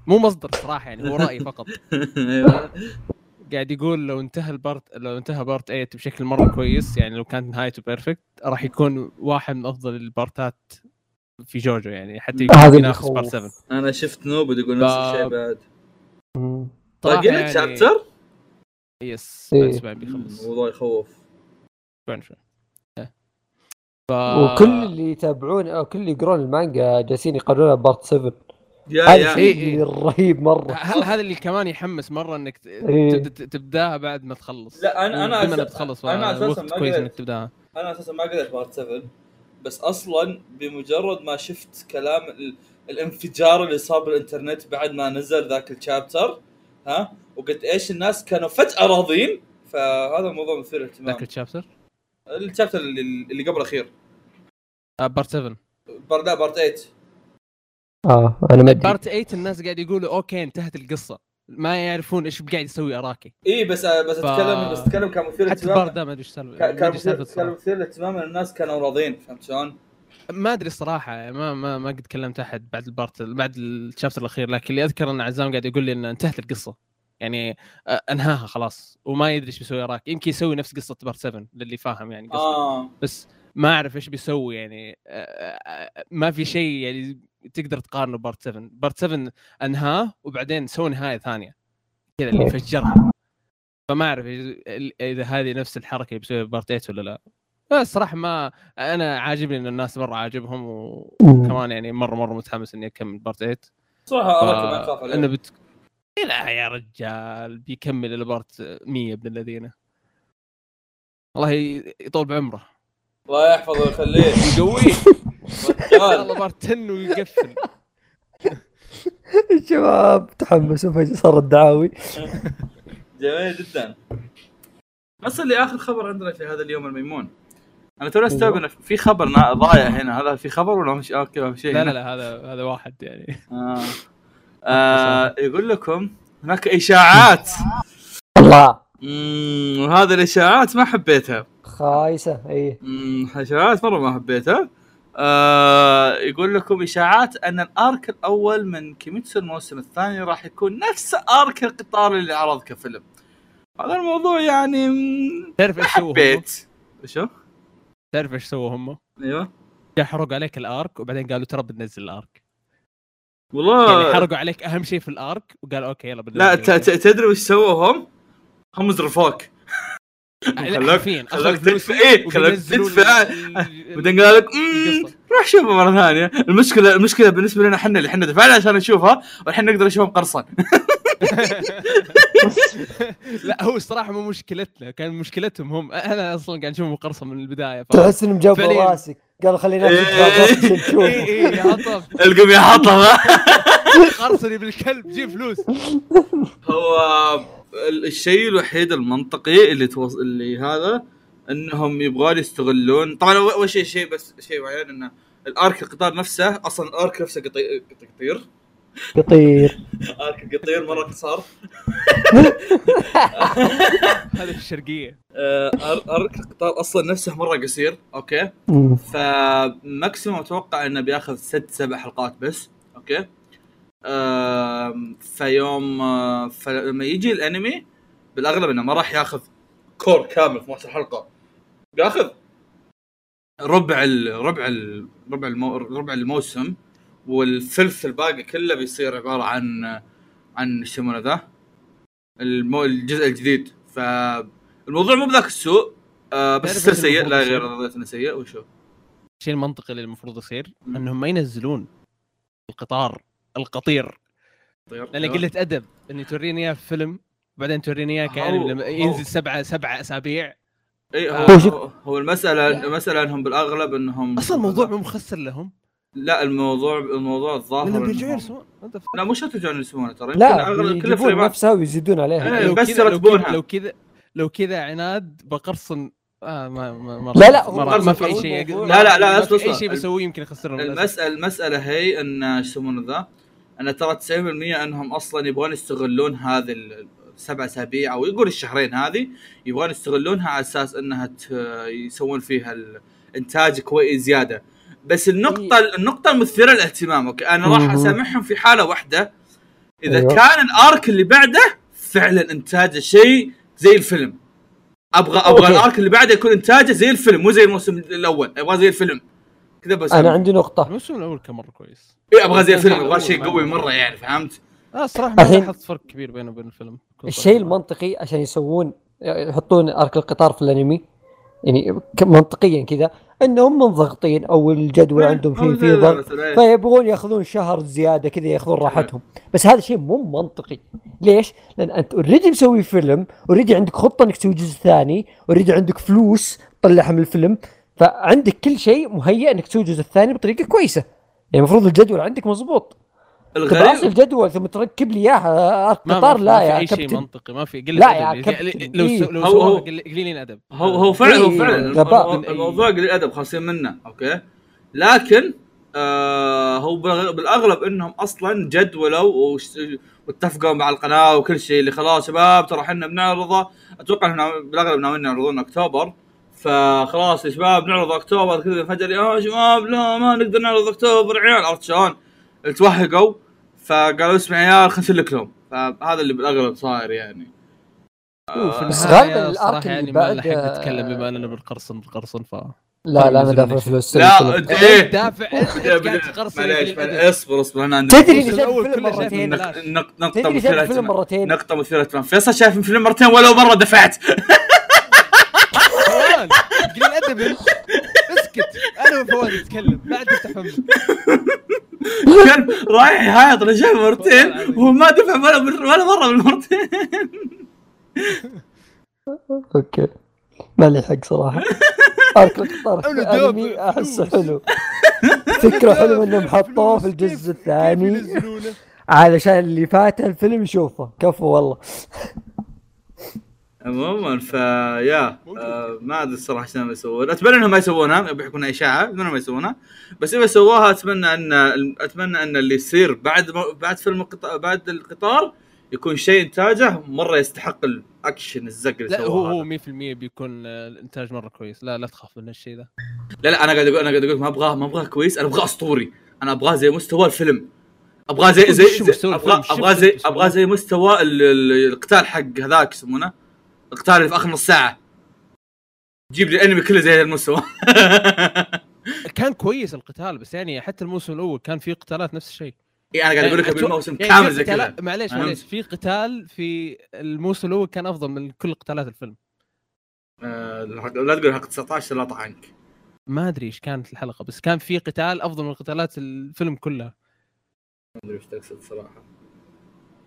مو مصدر صراحة يعني هو راي فقط. قاعد يقول لو انتهى ال part لو انتهى part 8 بشكل مرة كويس يعني لو كانت نهايته perfect راح يكون واحد من أفضل البارتات في جوجو يعني حتى يكون ينافس part يخوف. 7 أنا شفت نوبد يقول نفس الشيء بعد باقي لك يعني- chapter؟ yes إيه. بعد أسبوعين بيخلص الموضوع يخوف أسبوعين شوي إيه. ف وكل اللي يتابعون أو كل اللي يقرون المانجا جالسين يقارنونها part 7 يا هذا إيه. اللي رهيب مرة. هذا اللي كمان يحمس مرة إنك ت- إيه. تبداها بعد ما تخلص. لا، أس- بتخلص أنا أساساً وقت ما كويس قدرت. انك تبداها. أنا أساسا ما قريت بارت 7 بس أصلا بمجرد ما شفت كلام ال... الانفجار اللي صار بالإنترنت بعد ما نزل ذاك الشابتر ها وقلت إيش الناس كانوا فجأة راضين فهذا الموضوع مثير للاهتمام. ذاك الشابتر؟ الشابتر اللي, اللي قبل الأخير. part 7 par لا part 8 آه أنا ما أدري. part 8 الناس قاعد يقولوا okay انتهت القصة. ما يعرفون إيش قاعد يسوي أراكي. اي بس بس ف- اتكلم بس أتكلم كان مثير حتى للاهتمام ال part ده ما أدري إيش سالفة كان مثير للاهتمام الناس كانوا راضين فهمت شلون؟ ما أدري الصراحة ما ما ما قد كلمت أحد بعد ال part بعد ال chapter الأخير لكن اللي أذكر إن عزام قاعد يقول لي إن انتهت القصة. يعني آه، أنهاها خلاص وما يدري إيش بيسوي أراكي يمكن يسوي نفس قصة part 7 للي فاهم يعني قصة. آه. بس ما أعرف إيش بيسوي يعني ما في شيء يعني تقدر تقارنه part 7 part 7 أنهاه وبعدين سوى نهاية ثانية كذا اللي فجرها. فما أعرف إذا- إذا هذه نفس الحركة اللي بيسويها part 8 ولا لا. بس صراحة ما أنا عاجبني إن الناس مرة عاجبهم وكمان يعني مرة مرة متحمس إني أكمل part 8 صراحة أراكي ما اخاف إنه بت... لا يا رجال بيكمل إلى part 100 ابن الذين. الله يطول بعمره. الله يحفظه ويخليه. يقويه. والله part 10 ويقفل. الشباب تحمسوا فجاه صارت دعاوي جميل جدا. بس اللي آخر خبر عندنا في هذا اليوم الميمون. أنا توني أستوعب إنه في خبر نا- ضايع هنا. هذا في خبر ولا مش okay ما في شيء لا؟ لا لا هذا هذا واحد يعني. آه. آه يقول لكم هناك إشاعات. الله. وهذه الإشاعات ما حبيتها. خايسة مم، اشاعات مرة ما حبيتها. آه يقول لكم إشاعات أن الآرك الأول من كيميتسو الموسم الثاني راح يكون نفس آرك القطار اللي عرض كفيلم. هذا الموضوع يعني تعرف إيش سووا؟ حبيت. شو؟ تعرف إيش سووا هم؟ أيوه. جا حرقوا عليك الآرك وبعدين قالوا ترى بننزل الآرك. والله. يعني حرقوا عليك أهم شيء في الآرك وقالوا أوكي يلا بننزل لا تدري وش سووا هم؟ هم زرفوك خلاك- خلاك تدفع- إيه، خلاك تدفع. بعدين قال لك "مم، القصة. روح شوفها مرة ثانية المشكلة المشكلة بالنسبة لنا إحنا اللي إحنا دفعنا عشان نشوفها والحين نقدر نشوفها مقرصن لا هو الصراحة مو مشكلتنا كان مشكلتهم هم أنا أصلا قاعد أشوف مقرصن من البداية. تحس إنهم جابوا. راسك قالوا خلينا إيه. نشوف اي نشوف اي يا عطف القم يا حطها قرصني بالكلب جيب فلوس هو الشيء الوحيد المنطقي اللي توص... اللي هذا إنهم يبغون يستغلون طبعا أول شيء شيء بس شيء معين إنه الارك القطار نفسه أصلا الارك نفسه قطي- قطير. يطير ارك القطير مرة قصار. هذا في الشرقية. آه، arc القطار أصلا نفسه مرة قصير okay. ف maximum أتوقع إنه بياخذ ست سبع حلقات بس okay? فيوم فلما يجي الانمي بالأغلب إنه ما راح ياخذ cour كامل 12 حلقة. بياخذ ربع ال ربع ال ربع المو ربع الموسم والثلث الباقي كله بيصير عبارة عن عن يسمونه ذا؟ المو الجزء الجديد. فالموضوع مو بذاك السوء آه بس ستيل إيش سيء. لا غير رضيت إنه سيء وشو؟ الشيء المنطقي اللي المفروض يصير. إنهم ما ينزلون القطار القطير طير لأن قله أدب إني توريني إياه في فيلم وبعدين توريني إياه كانمي لما ينزل سبعة سبعة أسابيع اي آه. هو, هو هو, المساله المسألة إنهم بالأغلب إنهم أصلا الموضوع مو مخسر لهم لا الموضوع الموضوع الظاهر إنهم- يرسمون؟ لا مو شرط يرجعون يرسمونه ترى لا يجيبون نفسها ويزيدون عليها إيه. لو بس كذا لو يرتبونها. كذا لو كذا لو كذا عناد بقرصن آه ما ما ما لا، لا، ما, ما في أي شيء. لا، لا، لا، أي. شيء بسويه يمكن يخسرهم. المساله المسألة هي إن إيش يسمونه ذا ان ترى 90% أنهم أصلا يبغون يستغلون هذه ال- السبع أسابيع أو يقول الشهرين هذه يبغون يستغلونها على أساس إنها يسوون فيها الانتاج كويس زيادة بس النقطة النقطة المثيرة للاهتمام okay أنا راح. أسامحهم في حالة واحدة إذا أيوة. كان ال arc اللي بعده فعلا إنتاجه شيء زي الفيلم أبغى أبغى okay. ال arc اللي بعده يكون إنتاجه زي الفيلم مو زي الموسم الأول أبغى زي الفيلم كذا بس أنا عندي نقطة الموسم الأول كان مرة كويس اي أبغى زي الفيلم أبغى شيء قوي مرة يعني فهمت؟ آه الصراحه ما الحين- لاحظت فرق كبير بينه وبين الفيلم الشيء. المنطقي عشان يسوون يحطون arc القطار في الأنمي يعني منطقيا كذا إنهم منضغطين أو الجدول عندهم أو فيه ذا ضغط إيه. فيبغون يأخذون شهر زيادة كذا يأخذون راحتهم بس هذا شيء مو منطقي ليش؟ لأن أنت already مسوي فيلم already عندك خطة إنك تسوي جزء ثاني already عندك فلوس تطلعها من الفيلم فعندك كل شيء مهيئ إنك تسوي الجزء الثاني بطريقة كويسة. يعني المفروض الجدول عندك مضبوط. الغريب الجدول ثم تركب لي اياها ما قطار ما لا في يا أي شيء كابتن. منطقي ما في قله لا. يا كابتن، لو إيه. سو- لو هو- هو- قل- قليلين ادب هو هو فعلا هو إيه، فعلا غباء. الموضوع- قليل ادب خاصين منه أوكي؟ لكن آه هو بالأغلب إنهم أصلا جدولوا وش- واتفقوا مع القناة وكل شيء اللي خلاص شباب ترى إحنا بنعرضه. أتوقع انهم بالأغلب ناويين يعرضون أكتوبر. فخلاص يا شباب نعرض أكتوبر كذا فجاه يا شباب لا ما نقدر نعرض أكتوبر. عيال عرفت شلون؟ توهقوا فقالوا اسمع يا عيال خلينا نسلك لهم. فهذا اللي بالأغلب صاير يعني. بس غالباً الصراحة الآرك اللي يعني ما بعد- لحق نتكلم بما أننا بنقرصن بنقرصن ف لا لا أنا نزل دافع. فلوس. لا الفيلم. إنت إيه؟ دافع معليش. اصبر اصبر أنا عندي تدري اني شايف الفيلم مرتين؟ إنه نق- نق- نقطة تدري شايف الفيلم مثيرة مرتين؟ نقطة مثيرة اهتمام فيصل شايف الفيلم مرتين ولو مرة دفعت؟ قليل ادب اسكت. أنا وفواز نتكلم. بعد تفتح فمك كان رايح يهايط شايفه مرتين وهو ما دفع ولا ولا مرة من المرتين أوكي. ما لي حق صراحة. ارك القطار في أنا دافع انمي أحسه. حلو. فكرة حلوة إنهم حطوه في الجزء الثاني. علشان اللي فات الفيلم يشوفه. كفو والله. عموما فيا آه ما أدري الصراحة شلون يسوون. أتمنى إنهم ما يسوونها بيكون اشاعه اتمنى إنهم ما يسوونها. بس إذا سووها أتمنى إن أتمنى إن اللي يصير بعد بعد فيلم القطار بعد القطار يكون شيء إنتاجه مرة يستحق الأكشن الزق اللي لا هو هو هذا. 100% بيكون آه، الإنتاج مرة كويس. لا لا تخاف من الشيء ذا لا لا أنا قاعد أقول أنا قاعد أقول ما أبغاه ما أبغاه كويس أنا أبغاه أسطوري. أنا أبغاه زي مستوى الفيلم. أبغاه زي زي, زي أبغاه؟ أبغاه زي مستوى أبغاه زي مستوى ال- ال- القتال حق هذاك يسمونه. القتال اللي في آخر نص ساعة. جيب لي الأنمي كله زي المستوى كان كويس القتال بس يعني حتى الموسم الأول كان فيه قتالات نفس الشيء. اي أنا قاعد أقول لك يعني بالموسم يعني كامل زي كذا. معليش؟ معليش. في قتال في الموسم الأول كان أفضل من كل قتالات الفيلم. آه، لا تقول حق 19 لا طعنك ما أدري إيش كانت الحلقة بس كان في قتال أفضل من قتالات الفيلم كلها ما أدري إيش تقصد صراحة.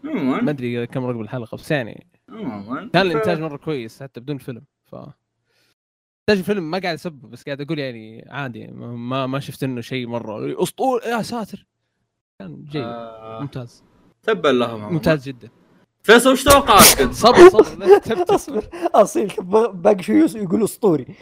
ما أدري كم رقم الحلقة بس يعني عموما. كان الإنتاج مرة كويس حتى بدون فيلم ف إنتاج الفيلم ما قاعد اسب بس قاعد أقول يعني عادي ما ما شفت إنه شيء مرة. اسطول يا ساتر! كان جيد آه، ممتاز. تبا لهم عموماً. ممتاز جدا. فيصل وش توقعاتك؟ انت؟ صبر صبر اصبر أصيل ب- باقي شوي يقول أسطوري.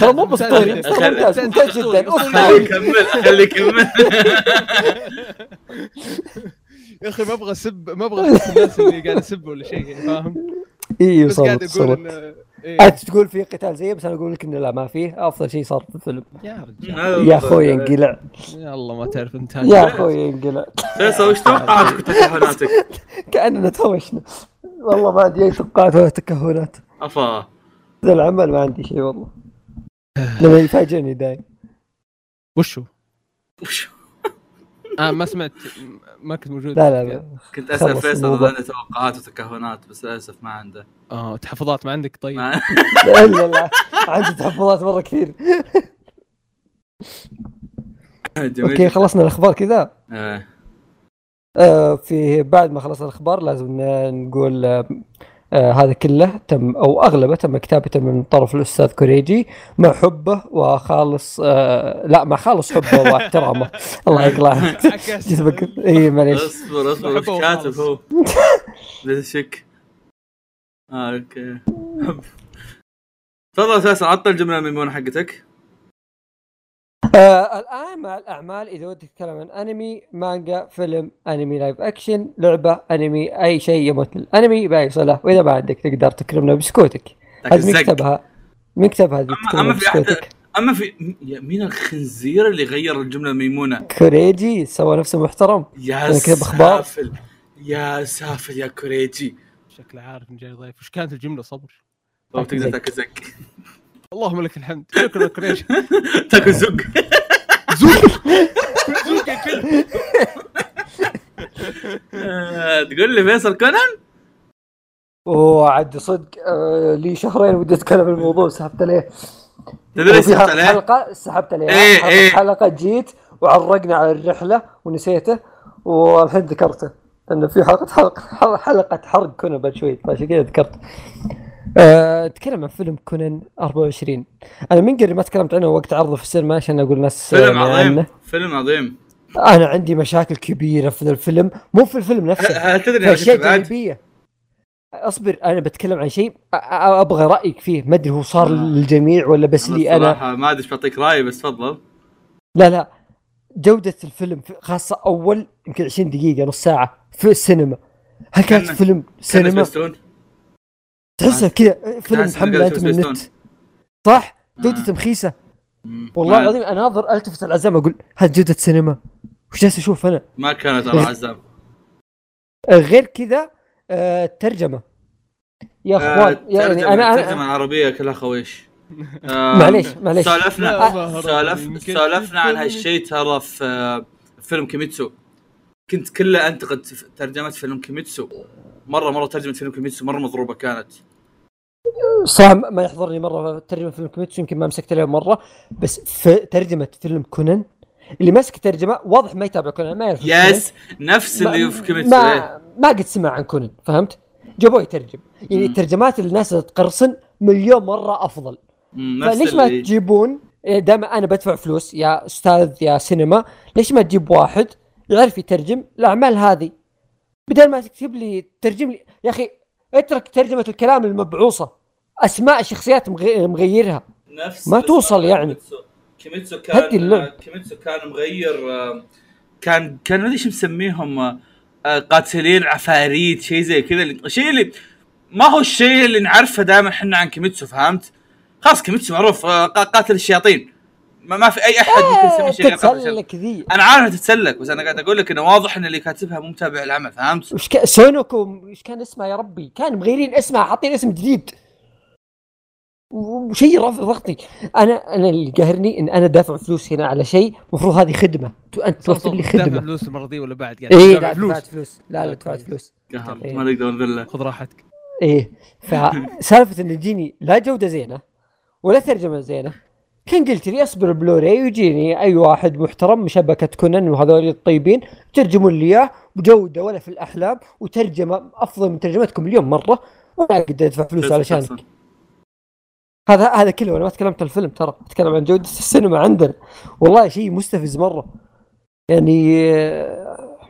ترى مو باسطوري ممتاز ممتاز جدا. خليه يكمل خليه يكمل. يا أخي ما أبغى اسب ما أبغى اسب الناس اللي قاعد أسب ولا شيء يعني فاهم؟ إي بس قاعد أقول إيه. أنت تقول في قتال زيه بس أنا أقول لك إنه لا ما فيه. أفضل شيء صار في الفيلم. يا رجال. يا أخوي انقلع. يا الله ما تعرف أنت. يا أخوي انقلع. فيصل وش توقعاتك وتكهناتك؟ كأننا توشنا. والله ما عندي أي توقعات ولا تكهنات. افا ذا العمل ما عندي شيء والله. لما يفاجئني دايم. وشو؟ وش آه ما سمعت. ما كنت موجود. لا لا لا. كنت أسأل فيصل عنده توقعات وتكهنات بس للأسف ما عنده. آه تحفظات ما عندك؟ طيب. ما- لا لا لا. عندي تحفظات مرة كثير. أوكي خلصنا الأخبار كذا. آه. آه في بعد ما خلصنا الأخبار لازم نقول آه آه هذا كله تم أو أغلبه تم كتابته من طرف الأستاذ كوريجي. مع حبه وخالص آه لا مع خالص حبه واحترامه الله بك- إي معليش. اصبر اصبر وش كاتب. هو؟ لا شك. آه okay. حب تفضل فيصل عطل الجملة الميمونه حقتك. آه الآن مع الأعمال إذا ودك تتكلم عن أنمي مانجا فيلم أنمي live action لعبة أنمي أي شيء يمت للانمي بأي صلة وإذا ما عندك تقدر تكرمنا بسكوتك هذه مين زق. كتبها؟ مين كتب هذه أما- أما في أحد- بسكوتك؟ أما في مين الخنزير اللي غير الجملة الميمونه كوريجي سوى نفسه محترم يا. سافل يا سافل يا كوريجي شكله عارف إن جاي ضيف وش كانت الجملة صبر لو تقدر زق. تاكل زق اللهم لك الحمد. شكرا كريش تاكل زق آه، تقول لي فيصل كونان؟ وعد صدق آه لي شهرين ودي أتكلم الموضوع سحبت عليه. تدري سحبت عليه؟ حلقة سحبت عليها إيه، حلقة, إيه. حلقة جيت وعرقنا على الرحلة ونسيته والحين ذكرته. انه في حلقه حلقه حلقة حرق كونان بعد شوي فعشان كذا ذكرت أه، اتكلم عن فيلم كونان 24 أنا من قبل ما تكلمت عنه وقت عرضه في السينما عشان أقول ناس فيلم يعني عظيم عنه. فيلم عظيم. أنا عندي مشاكل كبيرة في الفيلم مو في الفيلم نفسه هل تدري اشياء؟ جانبية. أصبر أنا بتكلم عن شيء أبغى رأيك فيه. ما أدري هو صار آه. للجميع ولا بس لي أنا. ما أدري إيش بعطيك رايي بس تفضل. لا لا. جودة الفيلم في- خاصة أول يمكن 20 دقيقة نص ساعة في السينما. هل كانت كان- فيلم سينما؟ تحسها كذا فيلم محمل قاعد أنت من. النت صح؟ آه. جودته مخيسة مم. والله العظيم أناظر ألتفت العزام أقول هذه جودة سينما. وش جالس أشوف أنا؟ ما كانت ترى عزام آه، غير كذا آه، الترجمة يا أخوان يعني أنا الترجمة أنا العربية كلها خويش آه، معليش معليش. سولفنا سولف يمكن سولفنا عن. هالشيء ترى في آه، فيلم كيميتسو. كنت كله أنتقد في ترجمة فيلم كيميتسو. مرة مرة ترجمة فيلم كيميتسو مرة مضروبة كانت صراحة ما يحضرني مرة ترجمة فيلم كيميتسو يمكن ما مسكت عليه مرة بس في ترجمة فيلم كونان اللي ماسك ترجمة واضح ما يتابع كونان ما يعرف يس نفس. اللي ما- في كيميتسو إيه. ما ما قد سمع عن كونان فهمت؟ جابوه يترجم يعني مم. الترجمات اللي الناس تقرصن مليون مرة أفضل فليش ما اللي تجيبون دام أنا بدفع فلوس يا أستاذ يا سينما ليش ما تجيب واحد يعرف يترجم الأعمال هذه بدل ما تكتب لي ترجم لي يا أخي اترك ترجمة الكلام المبعوصة أسماء الشخصيات مغ- مغيرها نفس ما توصل يعني. كيميتسو. كيميتسو هدي كان اللعب. كيميتسو كان مغير آه، كان كان ما أدري إيش مسميهم آه، آه، قاتلين عفاريت شيء زي كذا الشيء اللي ما هو الشيء اللي نعرفه دائما إحنا عن كيميتسو فهمت؟ خلاص كيميتسو معروف قا- قاتل الشياطين ما, ما في أي أحد ممكن يسمي شيء تتسلك ذي أنا عارف تتسلك بس أنا قاعد أقول لك إنه واضح إن اللي كاتبها مو متابع العمل فهمت؟ وش كان سونوكو إيش كان اسمها يا ربي؟ كان مغيرين اسمها حاطين اسم جديد. وشيء رافض ضغطي أنا أنا اللي قاهرني إن أنا دافع فلوس هنا على شيء المفروض هذه خدمة. أنت توفر لي دافع خدمة. فلوس المره دي ولا بعد؟ قاعد إيه دافع فلوس. دفعت فلوس. لا لا دفعت. فلوس. إيه. ما نقدر نذله. خذ راحتك. إيه فسالفة إن يجيني لا جودة زينة ولا ترجمه زينة. كان قلت لي أصبر بلوراي ويجيني أي واحد محترم من شبكة كونان وهذول الطيبين ترجمون لي إياه بجودة ولا في الأحلام وترجمة أفضل من ترجمتكم مليون مرة وأنا أقدر أدفع فلوس علشانك. هذا هذا كله وأنا ما تكلمت عن الفيلم ترى أتكلم عن جودة السينما عندنا. والله شيء مستفز مرة. يعني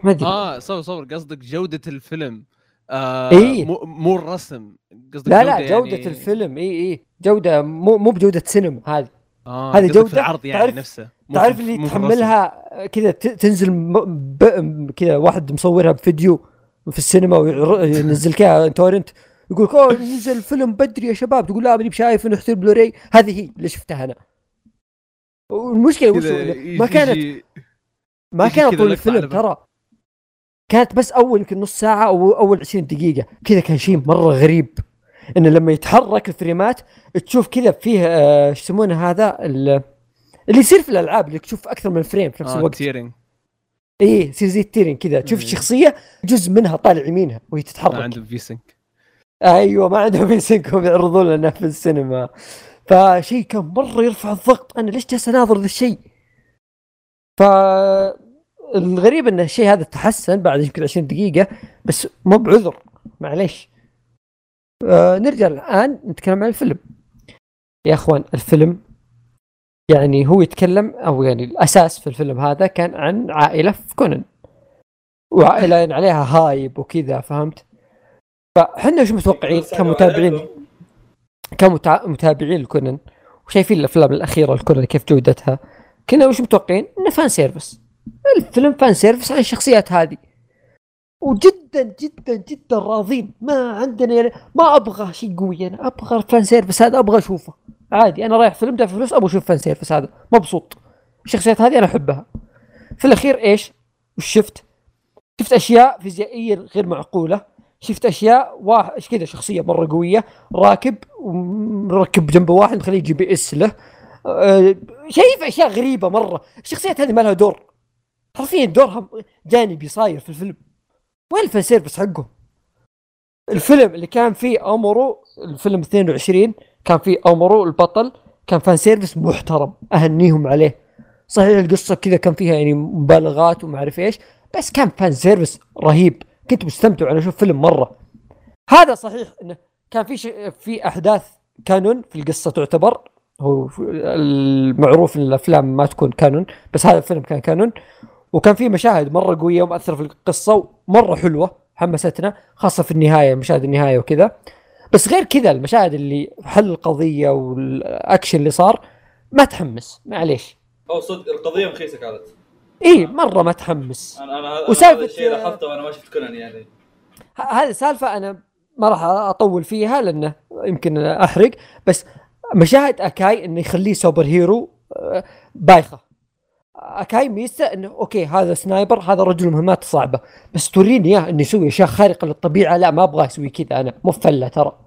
ما أدري. آه صور صور قصدك جودة الفيلم. آه إيه. مو, مو الرسم قصدك لا لا جودة يعني... الفيلم إي إي. جودة مو مو بجودة سينما هذه. آه هذه جودة، في العرض يعني تعرف- نفسه. مو تعرف اللي. تحملها كذا تنزل كذا واحد مصورها بفيديو في السينما وينزل كذا torrent يقول لك أوه نزل فيلم بدري يا شباب. تقول لا ماني بشايف إنه يحتل بلوراي. هذه هي اللي شفتها أنا. والمشكلة ما كانت ما كانت طول الفيلم. ترى. كانت بس أول يمكن نص ساعة أو أول 20 دقيقة. كذا كان شيء مرة غريب. إنه لما يتحرك الفريمات تشوف كذا فيه آه، إيش يسمونه هذا؟ ال- اللي يصير في الألعاب اللي تشوف أكثر من frame في نفس آه الوقت. tearing إيه يصير زي ال tearing كذا. تشوف. الشخصيه جزء منها طالع يمينها وهي ما تتحرك عندهم V-sync أيوه ما عندهم V-sync يعرضون لنا في السينما. فشيء كان مرة يرفع الضغط. أنا ليش جالس أناظر ذا الشيء؟ ف الغريب إن الشيء هذا تحسن بعد يمكن 20 دقيقة بس مو بعذر. معليش. آه نرجع الآن نتكلم عن الفيلم. يا أخوان الفيلم يعني هو يتكلم أو يعني الأساس في الفيلم هذا كان عن عائلة في كونان. وعائلة يعني عليها hype وكذا فهمت؟ فاحنا وش متوقعين؟ كمتابعين. كمتابعين لكونان. وشايفين الأفلام الأخيرة لكونان كيف جودتها. كنا وش متوقعين؟ إنه fan service. الفيلم fan service عن الشخصيات هذه. وجدا جدا جدا راضين. ما عندنا يعني ما أبغى شيء قوي أنا. أبغى ال fan service هذا أبغى أشوفه. عادي أنا رايح فيلم دافع فلوس أبغى أشوف fan service هذا. مبسوط. الشخصيات هذه أنا أحبها. في الأخير إيش؟ وش شفت؟ شفت أشياء فيزيائيه غير معقولة. شفت أشياء واحد كذا شخصية مرة قوية راكب مركب جنبه واحد مخليه GPS له. أه شايف أشياء غريبة مرة. الشخصيات هذه ما لها دور. حرفيا دورها جانبي صاير في الفيلم. وين ال fan service حقهم الفيلم اللي كان فيه امورو الفيلم 22 كان فيه امورو البطل كان fan service محترم أهنيهم عليه. صحيح القصة كذا كان فيها يعني مبالغات وما أعرف إيش بس كان fan service رهيب. كنت مستمتع وأنا أشوف فيلم مرة. هذا صحيح إنه كان في شيء في أحداث canon في القصة تعتبر. هو المعروف إن الأفلام ما تكون canon بس هذا الفيلم كان canon. وكان في مشاهد مرة قوية ومؤثرة في القصة ومرة حلوة حمستنا خاصة في النهاية مشاهد النهاية وكذا. بس غير كذا المشاهد اللي حل القضية والأكشن اللي صار ما تحمس. معليش. أو صدق القضية مخيسة كانت. إي مرة ما تحمس. أنا أنا هذا الشيء لاحظته وأنا ما شفت كونان يعني. هذه سالفة أنا ما راح أطول فيها لأنه يمكن أحرق. بس مشاهد أكاي إنه يخليه super hero آه، بايخة. أكاي ميزته إنه okay هذا sniper هذا رجل مهمات صعبة. بس توريني إياه إنه يسوي أشياء خارقة للطبيعة. لا ما أبغى أسوي كذا أنا. مو فله ترى.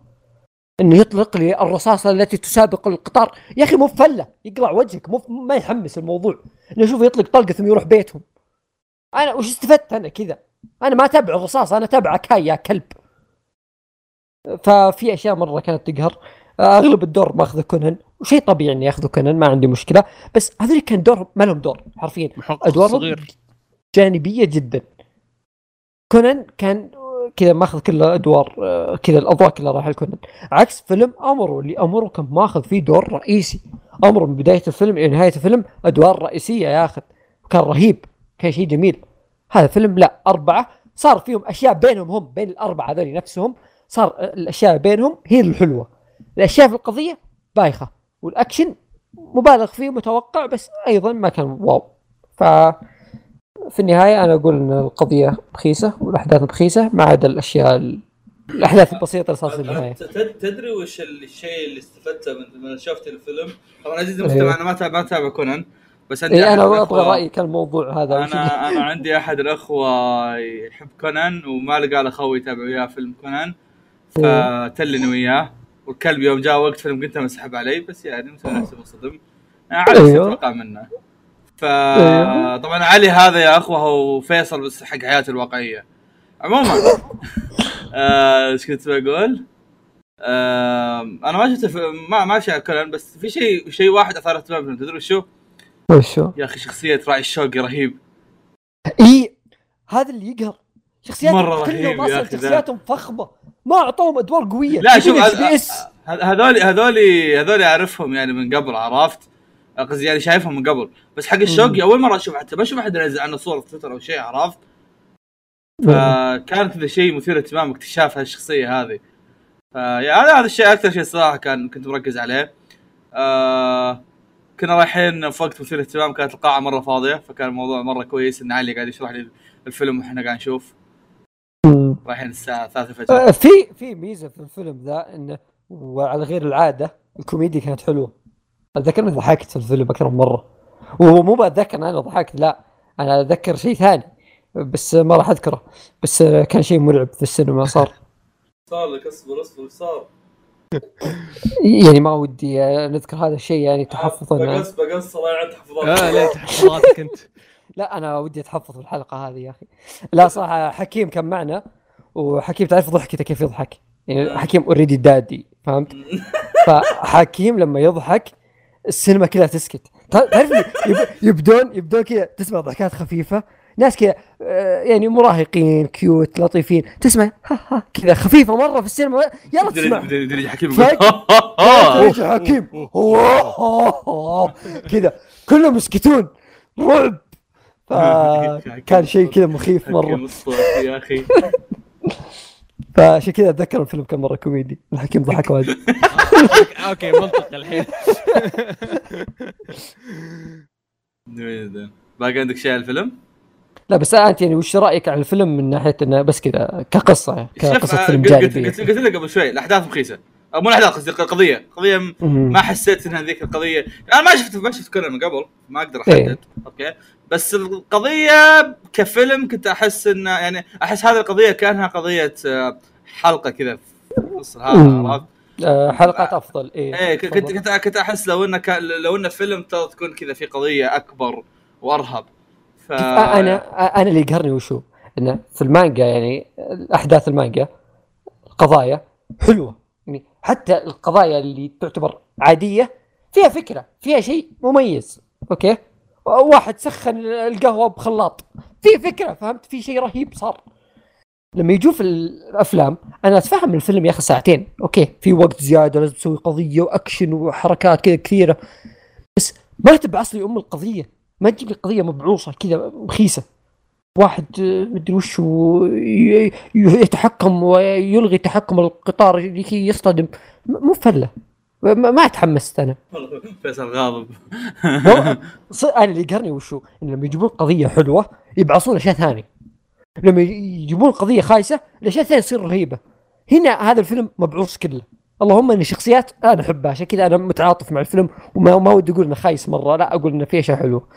إنه يطلق لي الرصاصة التي تسابق القطار. يا أخي مو فله يقلع وجهك. مو ما يحمس الموضوع. إنه يطلق طلقة ثم يروح بيتهم. أنا وش استفدت أنا كذا؟ أنا ما أتابع الرصاص أنا أتابع كاي يا كلب. ففي أشياء مرة كانت تقهر. أغلب الدور ماخذه كونان. وشيء طبيعي إني ياخذه كونان ما عندي مشكلة. بس هذول كان دور ما لهم دور حرفيا. أدوارهم صغير. جانبية جدا. كونان كان كذا ماخذ كل أدوار آه، كذا الأضواء كلها رايحة لكونان عكس فيلم أمرو اللي أمرو كان ماخذ فيه دور رئيسي. أمرو من بداية الفيلم إلى نهاية الفيلم أدوار رئيسية ياخذ. كان رهيب كان شيء جميل. هذا فيلم لا أربعة. صار فيهم أشياء بينهم هم بين الأربعة هذول نفسهم صار آه، الأشياء بينهم هي الحلوة. الأشياء في القضية بايخة. والأكشن مبالغ فيه متوقع بس أيضا ما كان واو. ف في النهاية أنا أقول إن القضية رخيصة والأحداث رخيصة ما عدا الأشياء ال- الأحداث البسيطة اللي صارت في تد- تدري وش الشيء اللي استفدته من من شفت الفيلم؟ طبعا عزيزي أيوه. المستمع أنا ما اتابع ما أتابع كونان بس عندي أحد أنا أبغى رايك الموضوع هذا. أنا أنا عندي أحد الأخوة يحب كونان وما لقى له خوي يتابع وياه فيلم كونان فتلني وياه. والكلب يوم جاء وقت فيلم قلت مسحب علي بس يعني مسوي نفسي منصدم عارف إيش أيوه. أتوقع منه أيوه. فطبعا علي هذا يا أخوه هو فيصل بس حق حياته الواقعية عموما آه، إيش كنت بقول؟ آه، أنا ما شفت ما ما شفت كونان بس في شيء شيء واحد أثار اهتمامي تدري شو؟ وشو يا أخي شخصية راعي الشوقي رهيب اي هذا اللي يقهر شخصياتهم مرة رهيب كلهم يا ذا. شخصياتهم فخمة ما اعطوهم ادوار قوية. لا شوف هذول هذول هذول اعرفهم يعني من قبل عرفت؟ قصدي يعني شايفهم من قبل. بس حق الشوقي أول مرة أشوف حتى ما أشوف أحد ينزل عنه صورة في تويتر أو شيء عرفت؟ فكان كذا شيء مثير اهتمام اكتشاف هالشخصيه هذه. فيا هذا هذا الشيء أكثر شيء صراحة كان كنت مركز عليه. آه كنا رايحين في وقت مثير اهتمام كانت القاعة مرة فاضية فكان الموضوع مرة كويس إن علي قاعد يشرح لي الفيلم وإحنا قاعد نشوف. رايحين الساعة 3 الفجر آه، في في ميزة في الفيلم ذا إنه وعلى غير العادة الكوميديا كانت حلوة. أتذكر إني ضحكت في الفيلم أكثر من مرة. ومو بتذكر أنا ضحكت لا أنا أتذكر شيء ثاني بس ما راح أذكره. بس كان شيء مرعب في السينما صار. صار لك اصبر اصبر صار. يعني ما ودي نذكر هذا الشيء يعني تحفظا بقص بقص الله يعين تحفظات آه لا تحفظاتك أنت. لا أنا ودي أتحفظ في الحلقة هذه يا أخي. لا صراحة حكيم كان معنا وحكيم تعرف ضحكته كيف يضحك. يعني حكيم already daddy فهمت؟ فحكيم لما يضحك السينما كلها تسكت. تع- تعرف يبدون يبدون كذا تسمع ضحكات خفيفة ناس كذا آه، يعني مراهقين cute لطيفين تسمع كذا خفيفة مرة في السينما. يلا تسمع. حكيم يجي حكيم. كذا. كلهم يسكتون. رعب. فكان شيء كذا مخيف مرة. يا أخي. فعشان كذا أتذكر الفيلم كان مرة كوميدي. الحكيم ضحك واجد. okay منطق الحين. باقي عندك شيء على الفيلم؟ لا بس أنت يعني وش رأيك عن الفيلم من ناحية إنه بس كذا كقصة شوف كقصة آه، فيلم جانبي قلت لك قبل شوي الأحداث أو مو الأحداث قصدي القضية قضية. ما حسيت ان هذيك القضية. أنا ما شفت ما شفت كونان من قبل ما أقدر إيه. احدد أوكي. بس القضية كفيلم كنت أحس إنه يعني أحس هذه القضية كأنها قضية آه، حلقة كذا في هذا؟ آه حلقات أفضل إيه إيه ك- كنت. كنت كنت أحس لو إنه لو إنه فيلم تكون كذا في قضية أكبر وأرهب. ف أنا أنا اللي يقهرني وشو إنه في المانجا يعني احداث المانجا قضايا حلوة. يعني حتى القضايا اللي تعتبر عادية فيها فكرة فيها شيء مميز okay؟ واحد سخن القهوة بخلاط. في فكرة فهمت؟ في شيء رهيب صار. لما يجوا في الأفلام أنا أتفهم الفيلم ياخذ ساعتين. okay في وقت زيادة لازم تسوي قضية وأكشن وحركات كذا كثيرة. بس ما تبعص لي أم القضية. ما تجيب لي قضية مبعوصة كذا رخيصة. واحد مدري وش يتحكم ويلغي تحكم القطار يصطدم. مو فلة. ما ما تحمست أنا. فيصل غاضب. أنا اللي يقهرني وشو إن لما يجيبون قضية حلوة يبعصون أشياء ثانية. لما يجيبون قضية خايسة الأشياء الثانية تصير رهيبة. هنا هذا الفيلم مبعوث كله. اللهم ان الشخصيات أنا أحبها عشان كذا أنا متعاطف مع الفيلم وما ما ودي أقول إنه خايس مرة. لا أقول إنه فيه أشياء حلوة.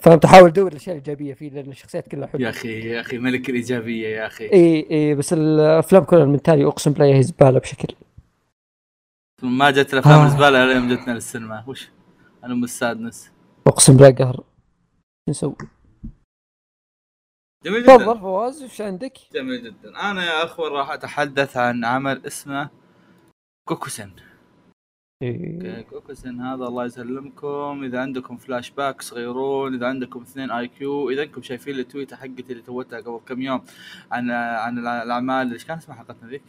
فهمت احاول ادور الأشياء الإيجابية فيه لأن الشخصيات كلها يا حلوة أخي يا أخي ملك الإيجابية يا أخي. إي إي بس الأفلام كلها من تالي أقسم بالله هي زبالة بشكل. ما جت الأفلام آه. الزباله الا يوم جتنا للسينما وش أنا ام ال sadness أقسم بالله قهر شو نسوي؟ جميل جدا تفضل فواز إيش عندك؟ جميل جدا أنا يا اخوان راح أتحدث عن عمل اسمه كوكوسن إيه. كوكوسن هذا الله يسلمكم إذا عندكم فلاش باك صغيرون إذا عندكم اثنين اي كيو إذا أنكم شايفين التويتة حقتي اللي توتها قبل كم يوم عن عن الأعمال إيش كان اسمها حلقتنا ذيك؟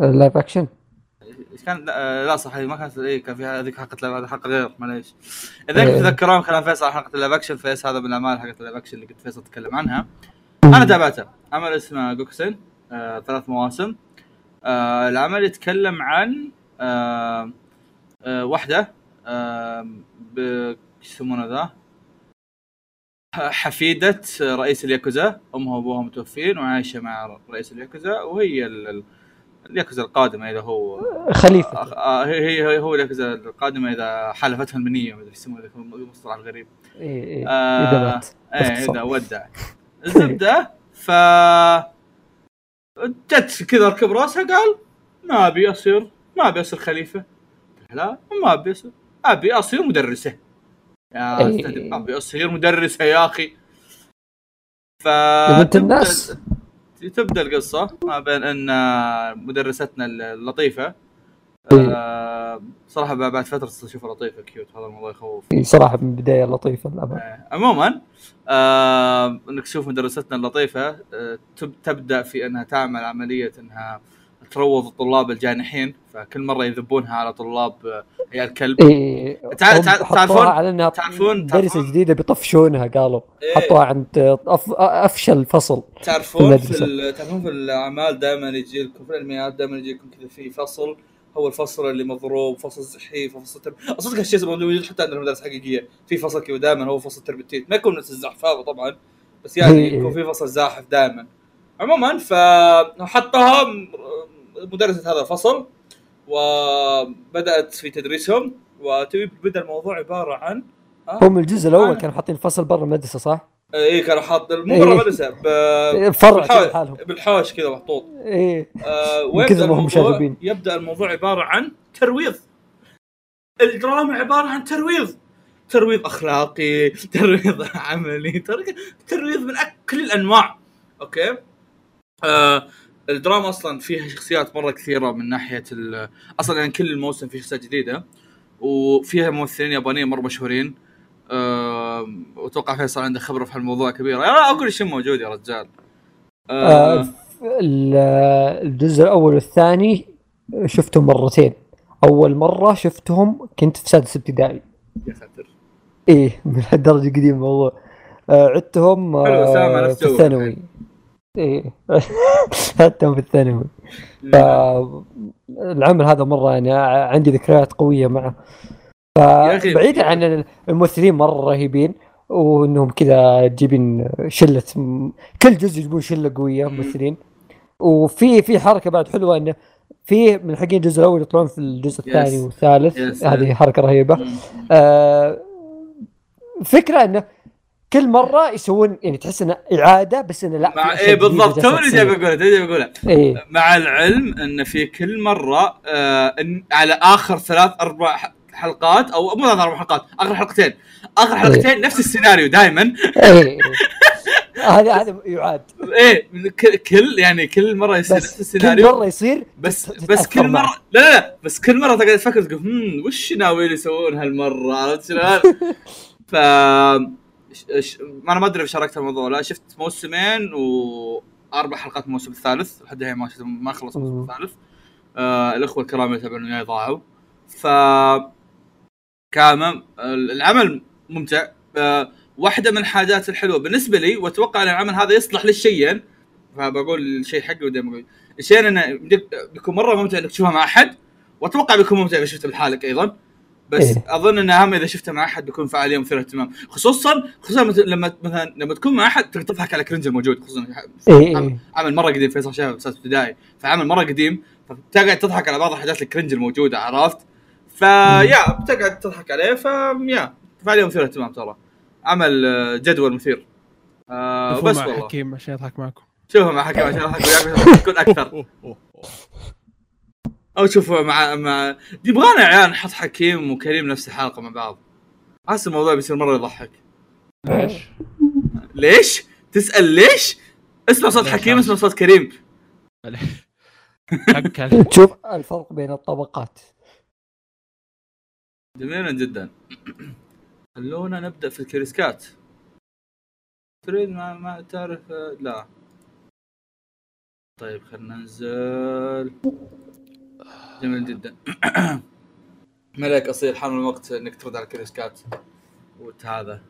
اللايف اكشن إيش كان؟ لا, لا صح هي ما كانت اي كان في هذيك حلقة هذه حلقة غير معليش. إذا إيه. تتذكرون كلام فيصل عن حلقة اللايف اكشن فيس هذا من الاعمال حلقه اللايف اكشن اللي كنت فيصل تكلم عنها. أنا تابعته. عمل اسمه جوكسن آه، ثلاث مواسم. آه، العمل يتكلم عن آه، آه، واحدة آه، يسمونه ذا؟ حفيدة رئيس الياكوزا. امها وأبوها متوفين وعايشة مع رئيس الياكوزا وهي ال- ال- الياكوزا القادمة إذا هو خليفة. آه، آه، هي هي هو الياكوزا القادمة إذا حالفتها المنية ما أدري يسمونه ذاك المصطلح الغريب. إيه إيه. آه، إيه. إذا ودع. الزبدة ف جت كذا ركب راسها قال ما أبي أصير ما أبي أصير خليفة. لا ما أبي أصير. أبي أصير مدرسة. يا إيه. أبي أصير مدرسة يا أخي. ف بنت الناس. تبدأ القصة ما بين أن مدرستنا اللطيفة إيه. آه، صراحة بعد فترة اشوفها لطيفة كيوت هذا الموضوع يخوف إيه، صراحة من البداية لطيفة للأمانة. آه، عموما آه أنك تشوف مدرستنا اللطيفة آه تب- تبدأ في أنها تعمل عملية أنها تروض الطلاب الجانحين فكل مرة يذبونها على طلاب آه، عيال كلب. حطوها تعرفون- على إنها تعرفون- تعرفون- جديدة بيطفشونها قالوا. إيه. حطوها عند أف... أفشل فصل تعرفون في في تعرفون في الأعمال دائما يجي لكم في الأنميات دائما يجي لكم كذا في فصل هو الفصل اللي مضروب فصل زحيف فصل ترب صدق هالشيء موجود حتى عندنا المدارس الحقيقيه في فصل كذا دائما هو فصل تربتيت ما يكون نفس الزحفاوه طبعا بس يعني إيه. يكون في فصل زاحف دائما عموما فحطها مدرسة هذا الفصل وبدأت في تدريسهم وبدا الموضوع عبارة عن هم الجزء الأول كانوا حاطين فصل برا المدرسة صح؟ إيه كانوا حاط مو إيه. برا مدرسه ب- فرع بالحوش بالحوش كذا محطوط. إيه. آه ويبدأ هم الموضوع. يبدأ الموضوع عبارة عن ترويض. الدراما عبارة عن ترويض. ترويض أخلاقي ترويض عملي تر- ترويض من كل الأنواع. أوكي؟ آه الدراما أصلا فيها شخصيات مرة كثيرة من ناحية ال- أصلا يعني كل الموسم فيه شخصيات جديدة وفيها ممثلين يابانيين مرة مشهورين. آه واتوقع فيصل عنده خبرة في هالموضوع كبيرة. أنا أقول شيء موجود يا رجال. آه ال- الجزء الأول والثاني شفتهم مرتين. أول مرة شفتهم كنت في سادس ابتدائي. يا ساتر. إيه من هالدرجة قديم الموضوع آه عدتهم آه في. الثانوي. إيه عدتهم في الثانوي فالعمل هذا مرة يعني عندي ذكريات قوية معه فبعيدا عن الممثلين مرة رهيبين وإنهم كذا جايبين شلة كل جزء يجيبون شلة قوية مم. ممثلين وفي في حركة بعد حلوة إنه في من حقين الجزء الأول يطلعون في الجزء. الثاني والثالث. هذه حركة رهيبة. آه فكرة إنه كل مرة يسوون يعني تحس إنه إعادة بس إنه لا مع جديدة بالضبط. توني جاي. بقولها توني جاي بقولها إيه. مع العلم إن في كل مرة آه إن على آخر ثلاث أربع حلقات أو مو ثلاث أربع حلقات آخر حلقتين. آخر حلقتين نفس السيناريو دائما إيه هذا هذا يعاد. إيه كل يعني كل مرة يصير نفس بس كل السيناريو. مرة يصير بس بس كل. مره لا لا لا. بس كل مرة تقعد تفكر تقول هم وش ناويين يسوون هالمرة؟ عرفت شلون؟ ف ش... أنا ما أدري إذا شاركت الموضوع لا شفت موسمين وأربع حلقات الموسم الثالث لحد الحين ما شفت ما خلص الموسم. الثالث. آه الأخوة الكرام اللي يتابعون وياي ضاعوا. ف كان العمل ممتع. آه واحدة من الحاجات الحلوة بالنسبة لي وأتوقع إن العمل هذا يصلح للشيئين فبقول الشيء حقي ودائما أقول. الشيء انه بيكون مرة ممتع إنك تشوفها مع أحد وأتوقع بيكون ممتع إذا شفته بحالك أيضا. بس إيه. أظن انه أهم إذا شفته مع أحد بيكون فعاليه مثيره اهتمام خصوصا خصوصا مت- لما مثلا لما تكون مع أحد تقدر تضحك على كرنج الموجود خصوصا إيه عمل, إيه. عمل مرة قديم فيصل شافه بسادس ابتدائي. فعمل مرة قديم فتقعد تضحك على بعض الحاجات الكرنج الموجودة عرفت؟ فيا بتقعد تضحك عليه فيا فعاليه مثيره اهتمام ترى. عمل آه، جدول مثير. آه شوفوا بس مع والله. حكيم عشان يضحك معكم. شوفها مع حكيم عشان أضحك وياك تكون أكثر. أو شوفوا مع مع يبغانا يا عيال نحط حكيم وكريم نفس الحلقة مع بعض. احس الموضوع بيصير مرة يضحك. ليش؟ ليش؟ تسأل ليش؟ اسمع صوت حكيم؟ اسمع صوت كريم. تشوف الفرق بين الطبقات. جميلا جدا. خلونا نبدأ في الكريسكات. تريد ما ما تعرف؟ لا. طيب خلينا ننزل. جميل جدا. ملك أصيل حان الوقت إنك ترد على الكريسكات وهذا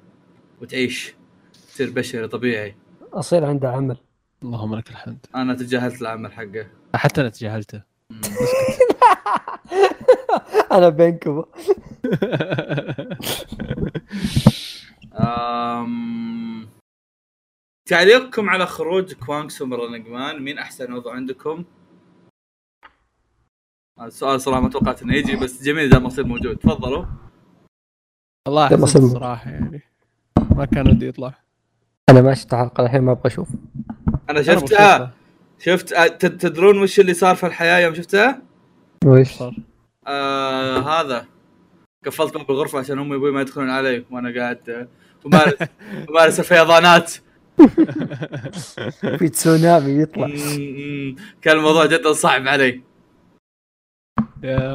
وتعيش تصير بشري طبيعي. اصير عنده عمل. اللهم لك الحمد. أنا تجاهلت العمل حقه. حتى أنا تجاهلته. أنا بينكم. أم... تعليقكم على خروج كوانكسو من رنجمان مين أحسن عضو عندكم؟ السؤال صراحة ما توقعت إنه يجي بس جميل إذا ما يصير موجود. تفضلوا. والله أحسن. الصراحه يعني. ما كان ودي يطلع أنا ما شفت الحلقة الحين ما أبغى أشوف. أنا شفتها. شفت أه، تد- تدرون وش اللي صار في الحياة يوم شفتها؟ وش؟ صار. آه هذا. قفلت باب الغرفة عشان أمي وأبوي ما يدخلون علي وأنا قاعد أمارس أمارس الفيضانات. في تسونامي يطلع. كان الموضوع جدا صعب علي.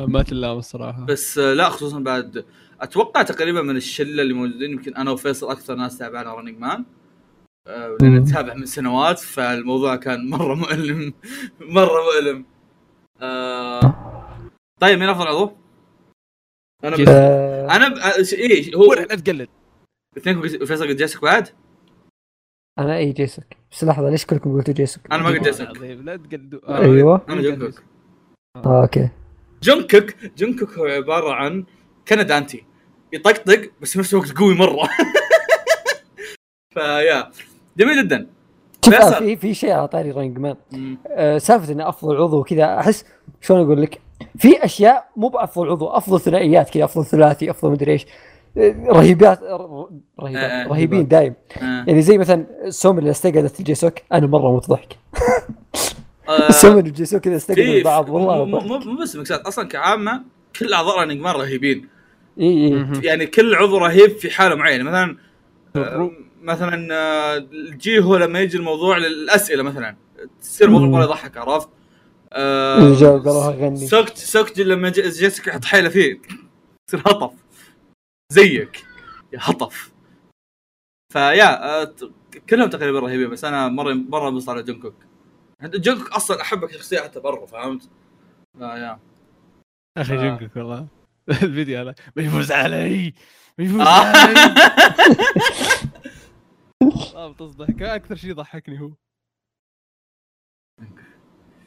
ما تلام الصراحة. بس آه، لا خصوصا بعد أتوقع تقريبا من الشلة اللي موجودين يمكن أنا وفيصل أكثر ناس تابعنا Running Man لأن. نتابع من سنوات فالموضوع كان مرة مؤلم. مرة مؤلم. آه، طيب مين أفضل عضو؟ أنا جيسوك. آه، أنا ب... إيه هو لا تقلد اثنينكم فيصل قد جيسك بعد؟ أنا اي جيسك. بس لحظة ليش كلكم قلتوا جيسك؟ أنا ما قلت والله جيسك. لا تقلدوا. أيوة. أنا آه أوكي. جونكوك جونكوك هو عبارة عن كندانتي يطقطق بس في نفس الوقت قوي مرة. فيا جميل جدا. في في شيء على طاري رينج مان. آه، سالفة انه أفضل عضو كذا أحس شلون أقول لك؟ في أشياء مو بأفضل عضو أفضل ثنائيات كذا أفضل ثلاثي أفضل مدري إيش. آه، رهيبات ر- آه، رهيبات آه، رهيبين دايم. آه. يعني زي مثلا سومن اللي استقعدت الجيسوك أنا مرة موت آه، سومن والجيسوك كذا استقعدوا في بعض والله مو. مو بس مكسات أصلا كعامة كل أعضاء رننج مان رهيبين. اي اي مهم. يعني كل عضو رهيب في حالة معينة. مثلا آه، مثلا آه، الجيهو لما يجي الموضوع للأسئلة مثلا. تصير الموضوع مم. مره يضحك عرفت؟ آه، الجواب قالوها غني سوكت سوكت لما جيسك يحط حيلة فيه. يصير هطف. زيك. يا هطف. فيا كلهم تقريبا رهيبين بس أنا مره مرة انبسط على جونكوك جونكوك أصلا احبه كشخصيه حتى برا فهمت؟ فيا أخي آه. جنكك والله الفيديو هذا بيفوز علي بيفوز آه. علي آه، تصدق أكثر شيء ضحكني هو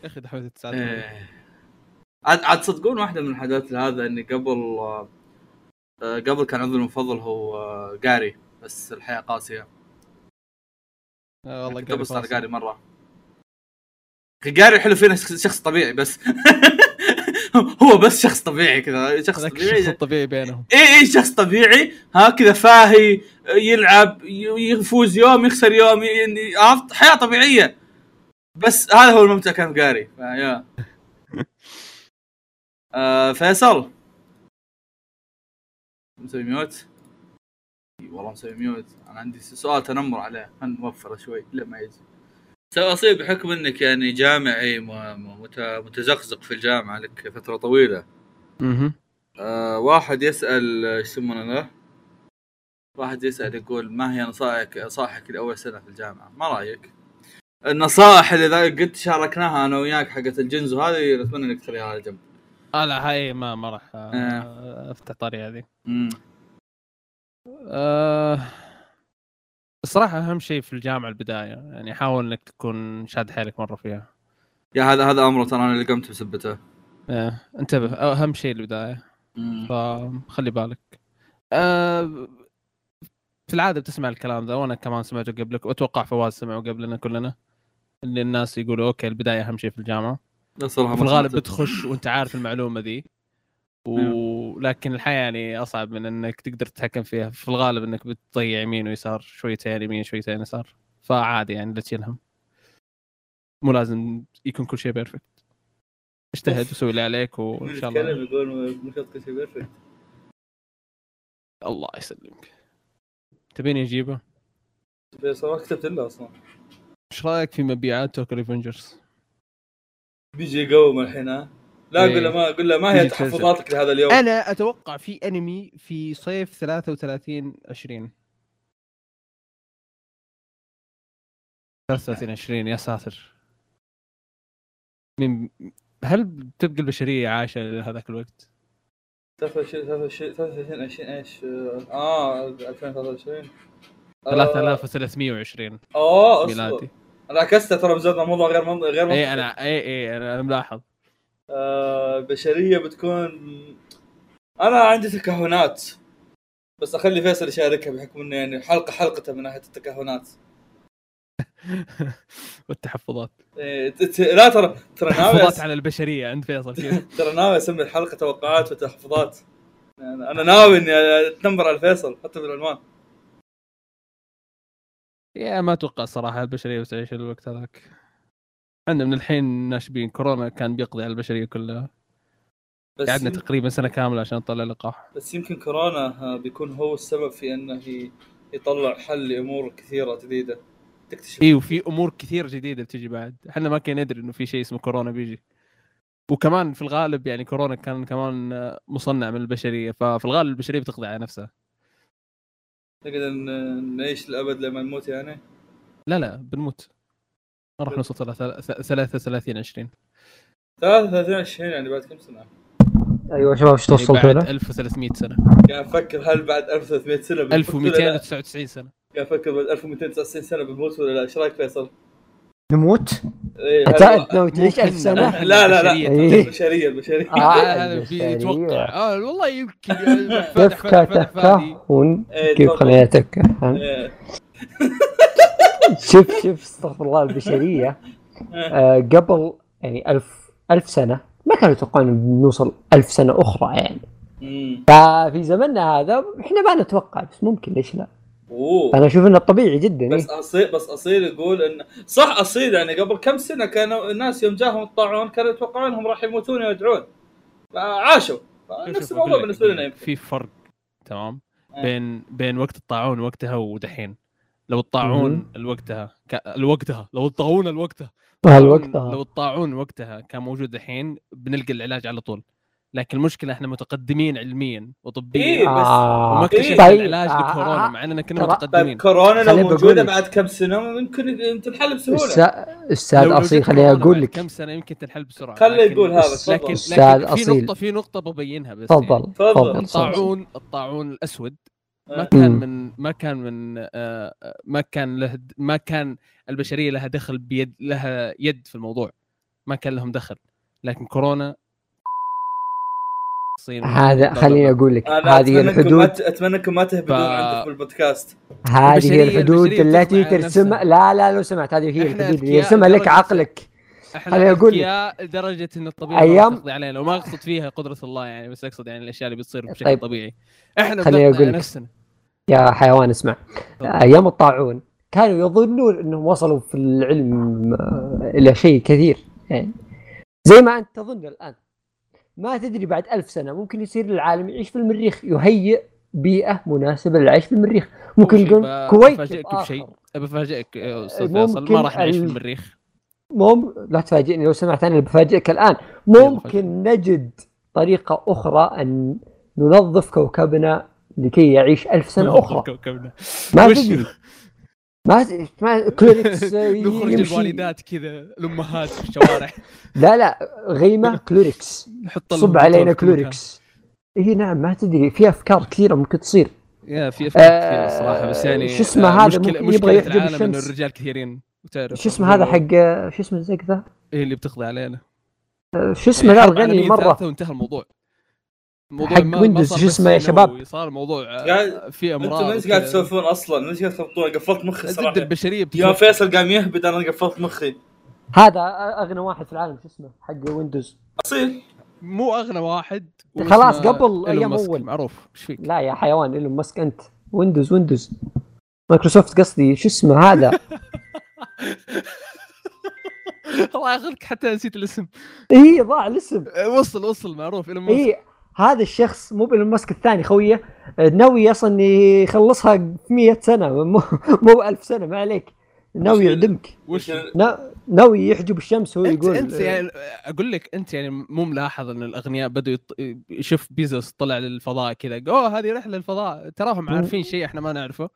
يا أخي دحوت التسعة إيه. عاد عاد تصدقون واحدة من الحاجات هذا إني قبل آه، آه، قبل كان عضوي المفضل هو آه، جاري بس الحياة قاسية آه، والله قبل صار. جاري مرة أخي جاري حلو فينا شخص شخص طبيعي بس. هو بس شخص طبيعي كذا شخص هذاك الشخص طبيعي بينهم. اي اي شخص طبيعي. هكذا فاهي يلعب يفوز يوم يخسر يوم عرفت؟ حياة طبيعية. بس هذا هو الممتع كان فيا. آه فيصل. مسوي mute والله مسوي mute أنا عندي سؤال تنمر عليه. خلينا نوفره شوي لما يجي. سوي اصيل بحكم إنك يعني جامعي متزقزق في الجامعة لك فترة طويلة أها آه واحد يسأل إيش يسمونه ذا؟ واحد يسأل يقول ما هي نصائحك نصائحك لأول سنة في الجامعة؟ ما رأيك؟ النصائح اللي ذا قد شاركناها أنا وياك حقت الجنز وهذه اتمنى إنك تخليها على جنب. آه لا هاي ما ما راح آه. أفتح طاري هذه امم آه، الصراحة أهم شيء في الجامعة البداية يعني حاول إنك تكون شاد حيلك مرة فيها يا هذا هذا أمره ترى أنا اللي قمت بسبته. آه، انتبه أهم شيء البداية مم. فخلي بالك آه، في العادة بتسمع الكلام ذا وأنا كمان سمعته قبلك وأتوقع فواز سمعه قبلنا كلنا اللي الناس يقولوا okay البداية أهم شيء في صراحة في الغالب. بتخش وأنت عارف المعلومة ذي ولكن الحياة يعني أصعب من إنك تقدر تتحكم فيها في الغالب إنك بتضيع يمين ويسار شويتين يمين شويتين يسار فعادي يعني لا تشيل هم مو لازم يكون كل شيء perfect اجتهد. وسوي اللي عليك وإن شاء الله يتكلم يقول مو شرط كل شيء perfect. الله يسلمك تبيني أجيبه؟ ما كتبت له أصلا. إيش رأيك في مبيعات توكل ريفنجرز؟ بيجي يقوم الحين ها؟ لا إيه. قول له ما قول له ما هي بيجي تحفظاتك لهذا اليوم؟ أنا أتوقع في أنمي في صيف 33 20 33 20 يا ساتر. من هل تبقى البشرية عايشة لهذاك الوقت؟ 23 23 23 20 إيش؟ آه 2023 آه، 3320 اوه ميلادي. أنا عكست ترى بزودنا موضوع غير منطقي غير منطقي. اي أنا اي اي أنا ملاحظ. آه البشريه بتكون أنا عندي تكهنات بس أخلي فيصل يشاركها بحكم إنه يعني حلقة حلقته من ناحية التكهنات. والتحفظات. إيه لا ترى ترى ناوي تحفظات على البشرية عند فيصل ترى ناوي أسمي الحلقة توقعات وتحفظات. أنا ناوي إني أتنمر على فيصل حتى بالعنوان. يا ما أتوقع صراحة البشرية بتعيش الوقت هذاك. عندنا من الحين ناشبين. كورونا كان بيقضي على البشرية كلها. بس قعدنا يم- تقريبا سنة كاملة عشان نطلع لقاح. بس يمكن كورونا آه، بيكون هو السبب في إنه يطلع حل لأمور كثيرة جديدة. تكتشف اي وفي أمور كثير جديدة بتجي بعد. إحنا ما كنا ندري إنه في شيء اسمه كورونا بيجي. وكمان في الغالب يعني كورونا كان كمان آه، مصنع من البشرية. ففي الغالب البشرية بتقضي على نفسها. نقدر نعيش للابد لما نموت يعني؟ لا لا بنموت. ما راح نوصل ثلاثة- ث- 33 20 33 20 يعني بعد كم سنة؟ أيوه شباب إيش يعني توصلتوا بعد له؟ 1300 سنة قاعد أفكر هل بعد 1300 سنة بنموت ولا لا؟ 1299 سنة قاعد أفكر بعد 1299 سنة بنموت ولا لا؟ إيش رأيك فيصل؟ نموت؟ إيه انت ناوي تعيش ممكن- ألف سنة؟ ممكن لا لا لا إيه. البشريه البشريه آه، هذا. بيتوقع آه والله يمكن كيف فتح فتح فتح فادي شوف شوف استغفر الله البشرية آه، قبل يعني ألف ألف سنة ما كانوا يتوقعون نوصل ألف سنة أخرى يعني. ففي زمننا هذا إحنا ما نتوقع بس ممكن ليش لا؟ أوه أنا أشوف إنه طبيعي جدا بس إيه؟ اصيل بس اصيل يقول إن صح اصيل يعني قبل كم سنة كانوا الناس يوم جاهم الطاعون كانوا يتوقعون انهم راح يموتون ويدعون عاشوا شوف- نفس شوف، الموضوع بالنسبة لنا يمكن في فرق تمام آه. بين بين وقت الطاعون وقتها ودحين لو الطاعون مهم. الوقتها ك... الوقتها لو الطاعون الوقتها هالوقت لو الطاعون وقتها كان موجود دحين بنلقى العلاج على طول لكن المشكلة إحنا متقدمين علميا وطبيا إيه، بس- آه. وما اكتشفنا طيب. العلاج آه، لكورونا آه. مع إننا كنا متقدمين طيب كورونا لو خليني موجودة. بعد كم سنة ممكن تنحل بسهولة أستاذ أصيل خليني أقول بعد لك كم سنة يمكن تنحل بسرعة خليه لكن- يقول هذا لكن أستاذ لكن في أصيل. نقطة في نقطة ببينها بس يعني. تفضل تفضل. تفضل الطاعون الطاعون الأسود ما آه. كان. من ما كان من آه، آه، ما كان له ما كان البشرية لها دخل بيد لها يد في الموضوع ما كان لهم دخل لكن كورونا هذا خليني. أقول لك أنا هذه الحدود أتمنى إنكم ما تهبدون ف- عندك بالبودكاست هذه هي الحدود التي ترسمها. لا لا لو سمعت هذه هي الحدود اللي يرسمها لك عقلك إحنا خليني أقول لك. لدرجة إن الطبيعة أيام- ما تقضي علينا وما أقصد فيها قدرة الله يعني بس أقصد يعني الأشياء اللي بتصير بشكل طيب. طبيعي إحنا خليني على لك. نفسنا يا حيوان اسمع. أيام الطاعون كانوا يظنون إنهم وصلوا في العلم آه، إلى شيء كثير. يعني زي ما أنت تظن الآن. ما تدري بعد ألف سنة ممكن يصير العالم يعيش في المريخ يهيئ بيئة مناسبة للعيش في المريخ. ممكن يقول كويت بفاجئك بشيء. بفاجئك أستاذ ممكن فيصل ما راح نعيش في ال- المريخ. مم لا تفاجئني لو سمعت أنا بفاجئك الآن. ممكن نجد طريقة أخرى أن ننظف كوكبنا لكي يعيش ألف سنة أخرى. كوكبنا ما تدري. ما ما كلوريكس نخرج الوالدات كذا الأمهات في الشوارع. لا لا غيمة كلوريكس نحط صب علينا كلوريكس إي نعم ما تدري. في أفكار كثيرة ممكن تصير. يا في أفكار آه، كثيرة الصراحه بس يعني شو اسمه آه، هذا؟ ممكن يبغى يحجب العالم انه الشمس. الرجال كثيرين. وتعرف. شو اسمه هذا حق شو اسمه زي ذا هي اللي بتقضي علينا. آه، شو اسمه ذا حرب الغني مرة؟ وانتهى الموضوع. حق ويندوز، شو اسمه يا شباب؟ صار الموضوع آه، قاعد- في أنتم أمراض إيش قاعد وكذا. تسولفون أصلا؟ إيش قاعد تخبطون؟ قفلت مخي ضد صراحة البشرية يوم بتكون فيصل قام يهبد أنا قفلت مخي هذا أغنى واحد في العالم شو اسمه حق ويندوز أصيل مو أغنى واحد خلاص قبل ماسك، أول. معروف إيش فيك؟ لا يا حيوان إيلون ماسك أنت ويندوز ويندوز مايكروسوفت قصدي شو اسمه هذا الله ياخذك حتى نسيت الاسم اي ضاع الاسم آه، وصل وصل معروف إيلون ماسك اي هذا الشخص مو بإيلون ماسك الثاني خويه ناوي أصلا يخلصها في 100 سنة مو مو 1000 سنة ما عليك. ناوي يعدمك. وش نا- ناوي يحجب الشمس هو انت يقول أنت يعني أقول لك أنت يعني مو ملاحظ إن الأغنياء بدوا يط... يشوف بيزوس طلع للفضاء كذا أوه هذه رحلة للفضاء تراهم عارفين شيء إحنا ما نعرفه.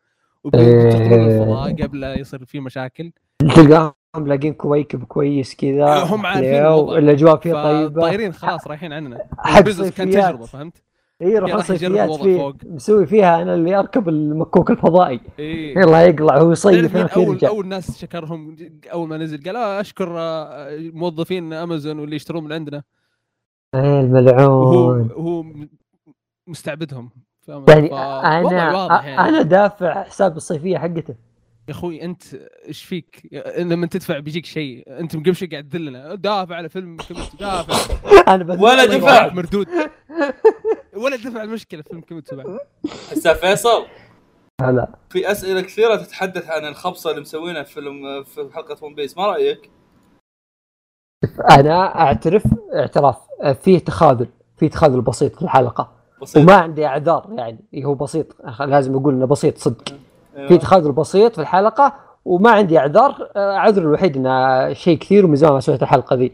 وبيطلعون إيه. الفضاء قبل لا يصير في مشاكل تلقاهم لاقين كويكب كويس كذا هم عارفين. والأجواء فيها طيبة طايرين خلاص رايحين عننا حق كان. تجربة فهمت؟ اي يجرب صيفيات فيه فوق. مسوي فيها أنا اللي أركب المكوك الفضائي اي يلا يقلع هو يصيف هنا اول يرجع أول ناس شكرهم أول ما نزل قال آه أشكر آه، موظفين أمازون واللي يشترون من عندنا إيه وهو الملعون هو م- مستعبدهم؟ يعني أنا واضح يعني. أنا دافع حساب الصيفية حقته. يا أخوي أنت إيش فيك؟ لما تدفع بيجيك شيء. أنت من قبل شوي قاعد تذلنا. دافع على فيلم كيميتسو دافع. أنا ولا دفع. مردود. ولا دفع المشكلة فيلم كيميتسو بعد. هسه فيصل. هلا. في أسئلة كثيرة تتحدث عن الخبصة اللي مسوينها في فيلم في حلقة ون بيس ما رأيك؟ أنا أعترف اعتراف. في تخاذل في تخاذل بسيط في الحلقة. بسيط. وما عندي اعذار يعني. هو بسيط. لازم أقول إنه بسيط صدق. أيوة. في تخاذل بسيط في الحلقة وما عندي اعذار. آه، عذر الوحيد إنه شيء كثير ومن زمان ما سويت الحلقة ذي.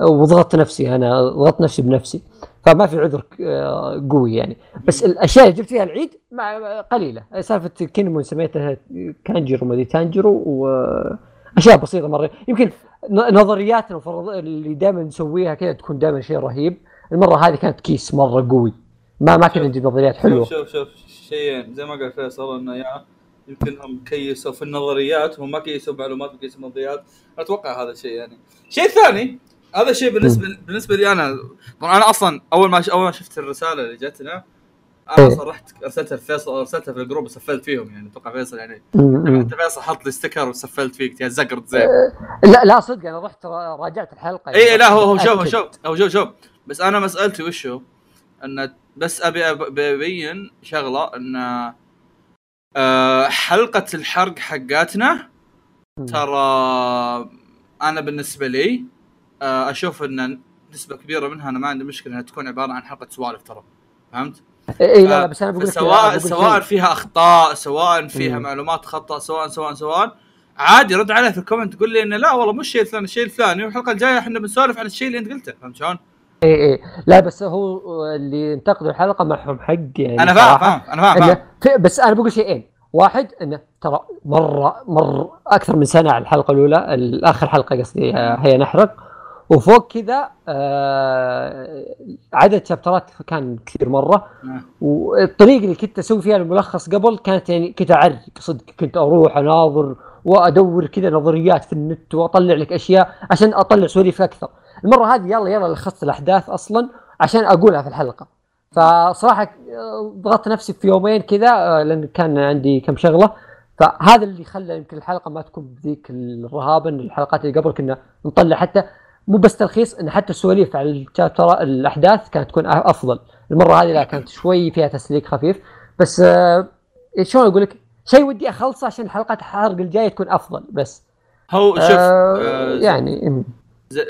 وضغطت نفسي أنا ضغطت نفسي بنفسي. فما في عذر آه، قوي يعني. بس الأشياء اللي جبت فيها العيد مع قليلة. سالفة كينمون سميتها كانجرو ما أدري تانجرو واشياء بسيطة مرة. يمكن نظرياتنا اللي دائما نسويها كذا تكون دائما شيء رهيب. المرة هذه كانت كيس مرة قوي. ما ما كنا نجيب نظريات حلوة شوف شوف شيئين زي ما قال فيصل إنه يا يمكن هم كيسوا في النظريات هم ما كيسوا معلومات وكيسوا نظريات أتوقع هذا الشيء يعني شيء ثاني هذا الشيء بالنسبة بالنسبة لي أنا طبعا أنا أصلا أول ما أول ما شفت الرسالة اللي جتنا أنا إيه. أصلا رحت ارسلتها لفيصل ارسلتها في ال group وسفلت فيهم يعني أتوقع فيصل يعني. انت فيصل حط لي sticker وسفلت فيك يا زقرت زين لا لا صدق أنا رحت را- راجعت الحلقة اي إيه، لا هو هو شوف هو. شوف هو شوف شوف بس أنا مسألتي وشو؟ إن بس أبي ابين شغلة إن آه، حلقة الحرق حقاتنا. ترى أنا بالنسبة لي آه، أشوف إن نسبة كبيرة منها أنا ما عندي مشكلة إنها تكون عبارة عن حلقة سوالف ترى فهمت؟ إي لا لا بس أنا بقول سواء سواء. فيها أخطاء سواء فيها مم. معلومات خطأ سواء سواء سواء عادي رد عليه في ال comment تقول لي انه لا والله مو الشيء الثاني الشيء الثاني والحلقة الجاية إحنا بنسولف عن الشيء اللي أنت قلته فهمت شلون؟ اي اي لا بس هو اللي انتقدوا الحلقة معهم حق يعني أنا فاهم. فاهم أنا فاهم فاهم. بس أنا بقول شيئين. واحد إنه ترى مرة مرة أكثر من سنة على الحلقة الأولى الآخر حلقة قصدي هي نحرق. وفوق كذا آه عدد chapter ات كان كثير مرة. نعم. والطريقة اللي كنت أسوي فيها الملخص قبل كانت يعني كنت أعرق. صدق كنت أروح أناظر وأدور كذا نظريات في النت وأطلع لك أشياء عشان أطلع سواليف أكثر. المرة هذه يلا يلا لخصت الأحداث أصلا عشان أقولها في الحلقة. فصراحة آه، ضغطت نفسي في يومين كذا آه، لأن كان عندي كم شغلة. فهذا اللي خلى يمكن الحلقة ما تكون بذيك الرهابة إن الحلقات اللي قبل كنا نطلع حتى مو بس تلخيص إن حتى السواليف على الشابتر الأحداث كانت تكون أفضل. المرة هذه لا كانت شوي فيها تسليك خفيف. بس آه، شلون أقول لك شيء ودي أخلصه عشان حلقات الحرق الجاية تكون أفضل بس. هو شوف آه آه يعني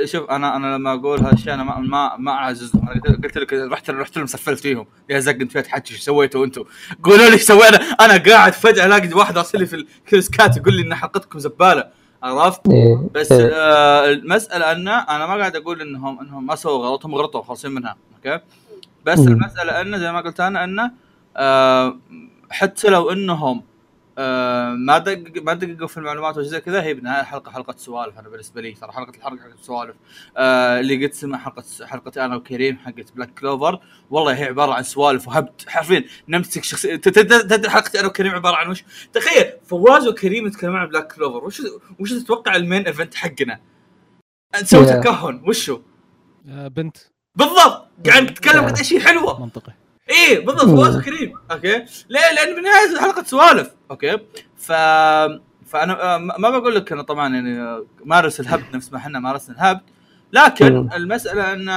شوف أنا أنا لما أقول هالشيء أنا ما ما, ما أعزز أنا قلت- لك رحت رحت لهم سفلت فيهم يا زق أنت فيها تحكي إيش سويتوا أنتم؟ قولوا لي إيش سوينا أنا قاعد فجأة ألاقي واحد أرسل لي في ال CuriousCat يقول لي إن حلقتكم زبالة عرفت؟ إيه. بس إيه. آه المسألة أن أنا ما قاعد أقول انهم إنهم ما سووا غلط هم غلطوا خالصين منها okay بس. المسألة انه زي ما قلت أنا انه آه حتى لو إنهم آه ما دقق ما دققوا في المعلومات وزي كذا. هي بالنهايه حلقه حلقة سوالف أنا بالنسبة لي. ترى حلقه الحلقة حلقة سوالف. آه اللي قد سمع حلقه حلقتي أنا وكريم حقت بلاك كلوفر والله هي عبارة عن سوالف وهبد حرفيا نمسك شخصيه تدري حلقتي أنا وكريم عبارة عن وش؟ تخيل فواز وكريم يتكلمون عن بلاك كلوفر وش وش تتوقع ال main event حقنا؟ نسوي. تكهن. وشو؟ آه، بنت. بالضبط. قاعد نتكلم. قد إيش هي حلوة. منطقي. إيه بالضبط. فواز وكريم okay ليه؟ لأن بالنهايه حلقه سوالف okay ف فأنا آه، ما بقول لك أنا طبعا يعني آه، مارس الهبد نفس ما إحنا مارسنا الهبد لكن. المسألة إن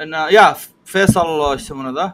إن يا فيصل إيش يسمونه ذا؟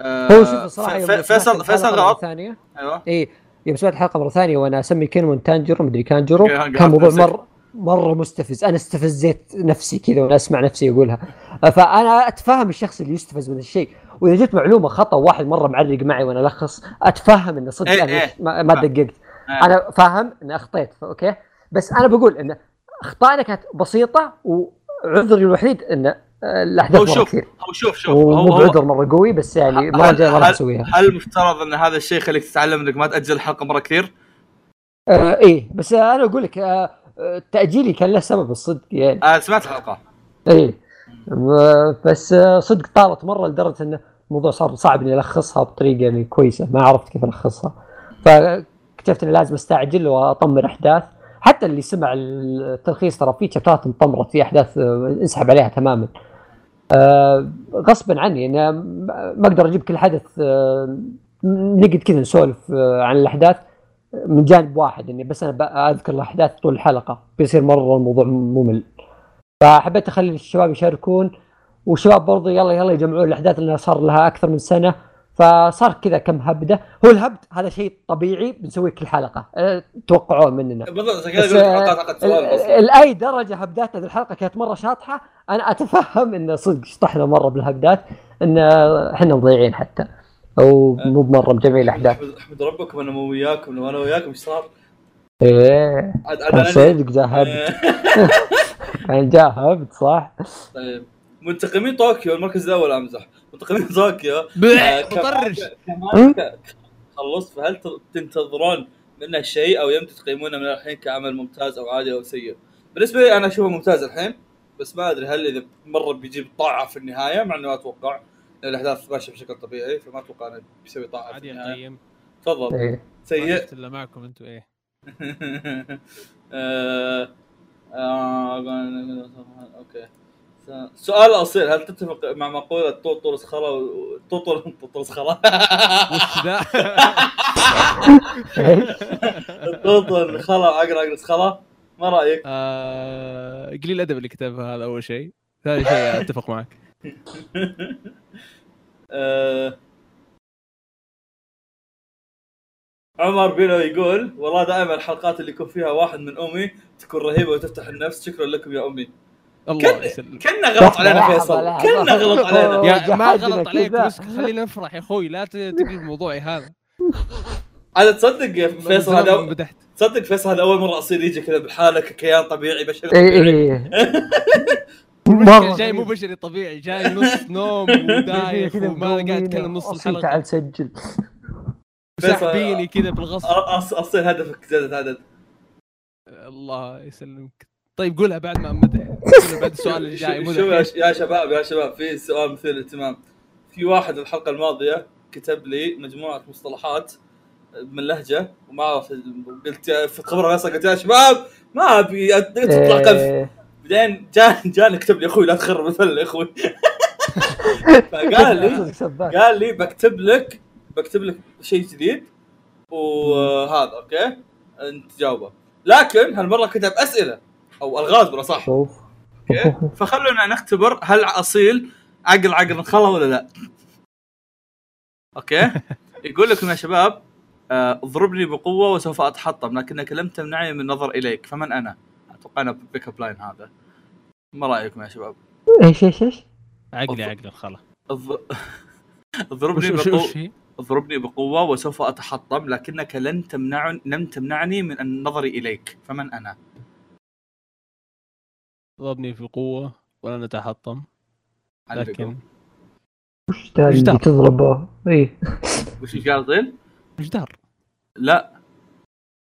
آه، هو شوف الصراحة فيصل فيصل مرة غلط ثانية أيوه اي يوم سمعت الحلقة مرة ثانية وأنا أسمي كينمون تانجرو مدري كانجرو كان موضوع. مره مرة مستفز أنا استفزيت نفسي كذا وأنا أسمع نفسي اقولها فأنا اتفهم الشخص اللي يستفز من الشيء وإذا جت معلومة خطأ واحد مرة معرق معي وأنا ألخص أتفهم انه صدق إيه أنا إيه. ما. دققت. آه. أنا فاهم إني أخطيت أوكي؟ بس أنا بقول إن أخطائنا كانت بسيطة وعذري الوحيد إن آه، الأحداث هو شوف كثير. هو شوف شوف. هو بعذر مرة قوي بس يعني ما جاي ما راح أسويها. هل مفترض إن هذا الشيء يخليك تتعلم إنك ما تأجل الحلقة مرة كثير؟ آه إيه. بس أنا أقول لك آه آه، تأجيلي كان له سبب الصدق يعني. آه سمعت الحلقة. إيه. بس صدق طالت مرة لدرجة انه الموضوع صار صعب إني ألخصها بطريقة يعني كويسة. ما عرفت كيف ألخصها. فاكتشفت إني لازم أستعجل واطمر أحداث. حتى اللي سمع التلخيص ترى في شابترات انطمرت في أحداث انسحب عليها تماما. آه، غصبا عني أنا ما أقدر أجيب كل حدث آه، نقعد كذا نسولف آه، عن الأحداث من جانب واحد. إني بس أنا اذكر الأحداث طول الحلقة. بيصير مرة الموضوع ممل. فحبيت أخلي الشباب يشاركون والشباب برضو يلا يلا يجمعون الأحداث اللي صار لها أكثر من سنة. فصار كذا كم هبدة. هو الهبد هذا شيء طبيعي بنسويه كل حلقة. أه، توقعوه مننا. بالضبط لاي درجة هبداتنا ذي الحلقة كانت مرة شاطحة أنا أتفهم انه صدق شطحنا مرة بالهبدات إن إحنا مضيعين حتى. أو مو بمرة مجمعين الأحداث. احمد ربكم أنا مو وياكم لو أنا وياكم إيش صار؟ إيه. صدق جاء كان جاء هبد صح؟ طيب. منتقمين طوكيو المركز الأول أمزح. منتقمين طوكيو. آه، مطرش خلصت. فهل تنتظرون منه شيء أو يمتى تقيمونه من الحين كعمل ممتاز أو عادي أو سيء؟ بالنسبة لي أنا أشوفه ممتاز الحين بس ما أدري هل إذا مرة بيجيب طاعة في النهاية مع إني ما أتوقع لأن الأحداث ماشية بشكل طبيعي فما أتوقع إنه بيسوي طاعة في عادي اقيم تفضل. ما سيء إلا معكم أنتم إيه. آه، okay. سؤال أصيل هل تتفق مع مقولة طوطرس خلا و- طوطر طوطرس خلا؟ وش ذا؟ طوطر خلا عقر عقرس خلا ما رأيك؟ آه، قليل الأدب اللي كتبها هذا أول شيء. ثاني شيء أتفق معك. آه، عمر بينو يقول والله دائما الحلقات اللي يكون فيها واحد من أمي تكون رهيبة وتفتح النفس. شكرا لكم يا أمي. الله كن- يسلمك. كنا غلط علينا فيصل. كنا غلط علينا. يا ما غلط عليك. بس خلينا نفرح يا أخوي. لا تقلب موضوعي هذا. هذا تصدق فيصل هذا تصدق فيصل هذا أول مرة أصير يجي كذا بحالة ككيان طبيعي بشري. طبيعي إيه المشكلة جاي مو بشري طبيعي. جاي نص نوم ودايخ كذا وما قاعد اتكلم نص الحلقة. تعال سجل. وساحبيني كذا بالغصب. أص- اصير هدفك زيادة عدد. الله يسلمك. طيب قولها بعد ما أمدح. قولها بعد السؤال اللي جاي مو شو يا, شباب يا شباب في سؤال مثير للاهتمام. في واحد الحلقة الماضية كتب لي مجموعة مصطلحات من لهجة وما أعرف قلت في خبر فيصل قلت يا شباب ما أبي تطلع كف إيه، بعدين جاني جاني كتب لي أخوي لا تخرب الفله يا أخوي. فقال لي. قال لي بكتب لك بكتب لك شيء جديد وهذا okay؟ أنت جاوبه لكن هالمرة كتب أسئلة أو ألغاز بلا صح أوكي؟ فخلونا نختبر هل أصيل عقل عقل خلا ولا لا. okay؟ يقول لكم يا شباب آه، اضربني بقوة وسوف أتحطم لكنك لم تمنعني من النظر إليك فمن أنا؟ أتوقع أنا pick up line هذا. ما رأيكم يا شباب؟ إيش إيش إيش؟ عقلي خلاص اض- اضربني وش وش بقوة وش؟ اضربني بقوة وسوف أتحطم لكنك لن تمنعني لن تمنعني من النظر إليك فمن أنا؟ ضربني في قوه ولا نتحطم لكن وش اللي جدار. تضربه؟ إيه وش قال طيل؟ جدار لا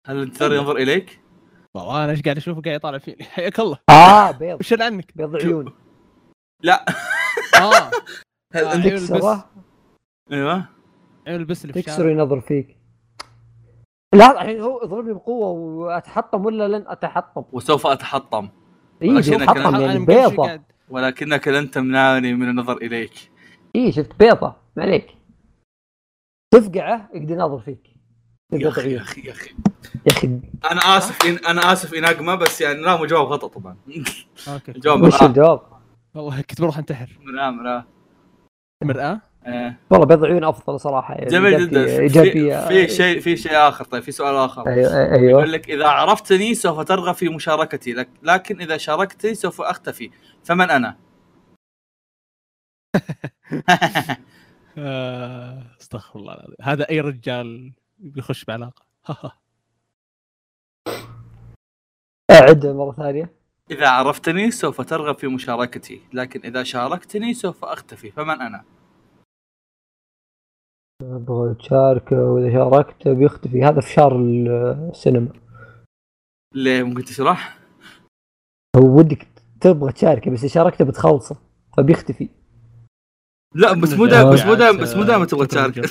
هل انتظر ينظر إليك؟ والله أنا إيش قاعد أشوفه قاعد يطالع فيني حياك الله آه بيض وش عنك؟ بيض عيون لا آه هل تكسره أيوه البس اللي الشارع ينظر فيك. لا الحين هو اضربني بقوة واتحطم ولا لن اتحطم؟ وسوف أتحطم. اي ولكنك شوف حطم أنا- يعني بيضة. ولكنك لن تمنعني من النظر إليك. اي شفت بيضة. ما عليك. تفقعه يقدر ينظر فيك. يا أخي يا أخي يا أخي. يا أخي. أنا آسف إن أنا آسف إن أقمى بس يعني لا مو جواب خطأ طبعا. okay. الجواب وش مرآة الجواب؟ والله كنت بروح انتحر. مرآة مرآة. مرآة؟ إيه. والله بيض عيون أفضل صراحة يعني جميل جدا. في, ايجابيه في شيء في شيء آخر طيب في سؤال آخر. أيوه يقول أيوه لك إذا عرفتني سوف ترغب في مشاركتي لك لكن إذا شاركتني سوف أختفي. فمن أنا؟ آه، أستغفر الله العظيم. هذا أي رجال بيخش بعلاقة؟ أعد مرة ثانية. إذا عرفتني سوف ترغب في مشاركتي لكن إذا شاركتني سوف أختفي. فمن أنا؟ أبغى تشاركه وإذا شاركته بيختفي هذا فشار السينما. ليه ممكن تشرح؟ هو ودك تبغى تشاركه بس إذا شاركته بتخلصه فبيختفي لا بس مو دائما بس مو دائما بس مو دائما تبغى تشارك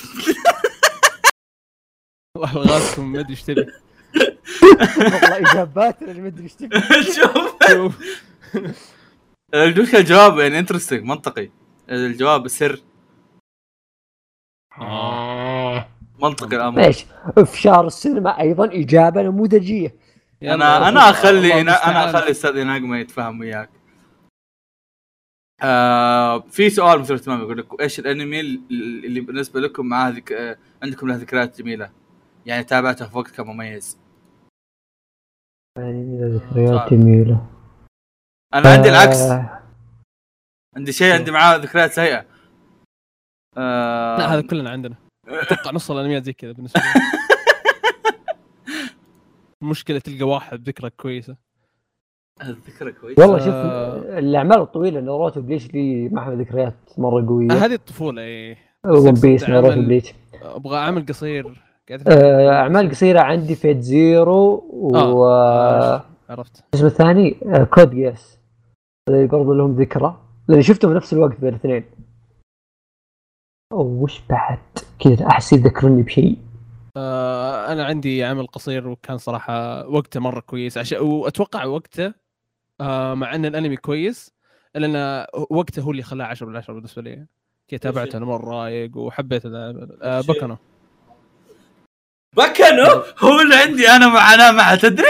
والله غازكم ما أدري إيش تبي. والله إجابات اللي ما أدري إيش تبي. شوف. شوف. المشكلة الجواب يعني انترستنج منطقي. الجواب سر. آه. منطقي الأمر. ليش؟ أفشار السينما أيضا إجابة نموذجية. أنا أنا أخلي أنا أخلي أستاذ ناقمه يتفاهم وياك. آه في سؤال مثير اهتمام يقول لك إيش الأنمي اللي بالنسبة لكم معاه ذك... آه عندكم له ذكريات جميلة؟ يعني تابعته في وقت كان مميز. يعني ذكريات جميلة. أنا عندي العكس. آه، عندي شيء عندي معاه ذكريات سيئة. آه لا هذا كلنا عندنا. أتوقع نص الأنميات زي كذا بالنسبة لي. المشكلة تلقى واحد ذكرى كويسة. الذكرى كويس والله شوف آه. الأعمال الطويلة ناروتو بليش لي معها ذكريات مرة قوية. هذه الطفولة إيه. ون بيس عمل- ناروتو بليش أبغى عمل قصير. آه، أعمال قصيرة عندي فيت زيرو و آه. آه، عرفت. اسمه الثاني؟ آه، كود جيس برضو لهم ذكرى. لاني شفتهم في نفس الوقت بين الاثنين. وش بعد؟ كذا أحس يذكرني بشيء. آه أنا عندي عمل قصير وكان صراحة وقته مرة كويس. عشان وأتوقع وقته آه مع أن الأنمي كويس إلا أن وقته هو اللي خلاه 10 من 10 بالنسبة لي. كي تابعته أنا مرة رايق وحبيت ال- آه؟ بكنو بكنو هو اللي عندي أنا مع أنا مع تدري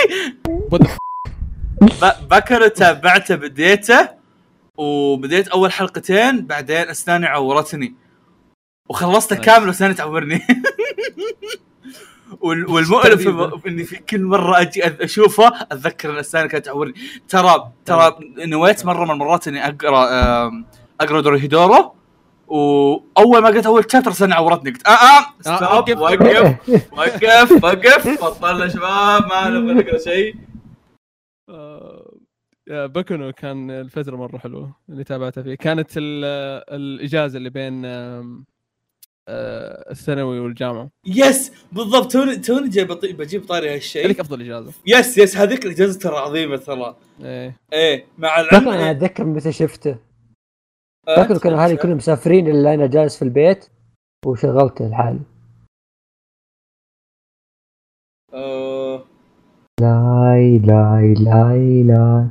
بكنو تابعته بديته وبديت أول حلقتين بعدين أسناني عورتني. وخلصته nice. كامل واسناني تعورني. وال- والمؤلم في تربية. في إني في كل مرة أجي أشوفه أتذكر إن اسناني كانت تعورني. ترى ترى نويت مرة من المرات إني أقرأ أقرأ دوريهيدورو وأول ما قلت أول chapter اسناني عورتني. قلت آه آه stop وقف. وقف وقف. وقف بطلنا شباب ما نبغى نقرا شيء. آه، آه، بكنو كان الفترة مرة حلوة اللي تابعتها فيه. كانت ال- الإجازة اللي بين آه، الثانوي والجامعة. yes بالضبط. توني توني جاي بطي- بجيب طاري هالشيء. أفضل إجازة. yes yes هذيك الإجازة ترى عظيمة ترى. إيه. إيه مع لكن أنا العلم أتذكر متى شفته. آه، لكن كانوا أهلي كلهم مسافرين إلا أنا جالس في البيت وشغلته لحالي آه، لاي لاي لاي لاي.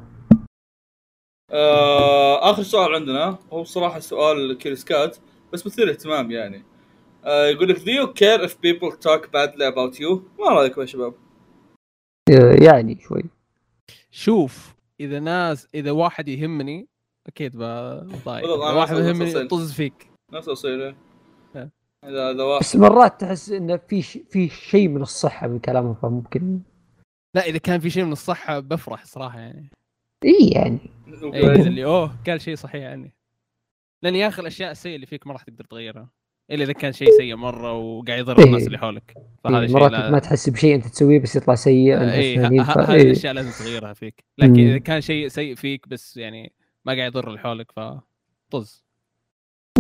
آه، آخر سؤال عندنا. هو صراحة سؤال CuriousCat بس مثير اهتمام يعني. آه، يقول لك do you. Care if people talk badly about you. ما رايكم يا شباب يعني شوي. شوف إذا ناس إذا واحد يهمني أكيد بضايق. أنا واحد يهمني. طز فيك. نفس اصيله. اذا إذا واحد بس مرات تحس انه في ش... في شيء من الصحة من كلامهم فممكن لا إذا كان في شيء من الصحة بفرح صراحة يعني. إي يعني. اي كذا اللي أوه قال شيء صحيح عني. لأن يا أخي الأشياء السيئة اللي فيك ما راح تقدر تغيرها. إلا إذا كان شيء سيء مرة وقاعد يضر إيه. الناس اللي حولك فهذا إيه مرات لا- ما تحس بشيء أنت تسويه بس يطلع سيء اي هذه إيه. الأشياء لازم تغيرها فيك لكن. إذا كان شيء سيء فيك بس يعني ما قاعد يضر اللي حولك ف طز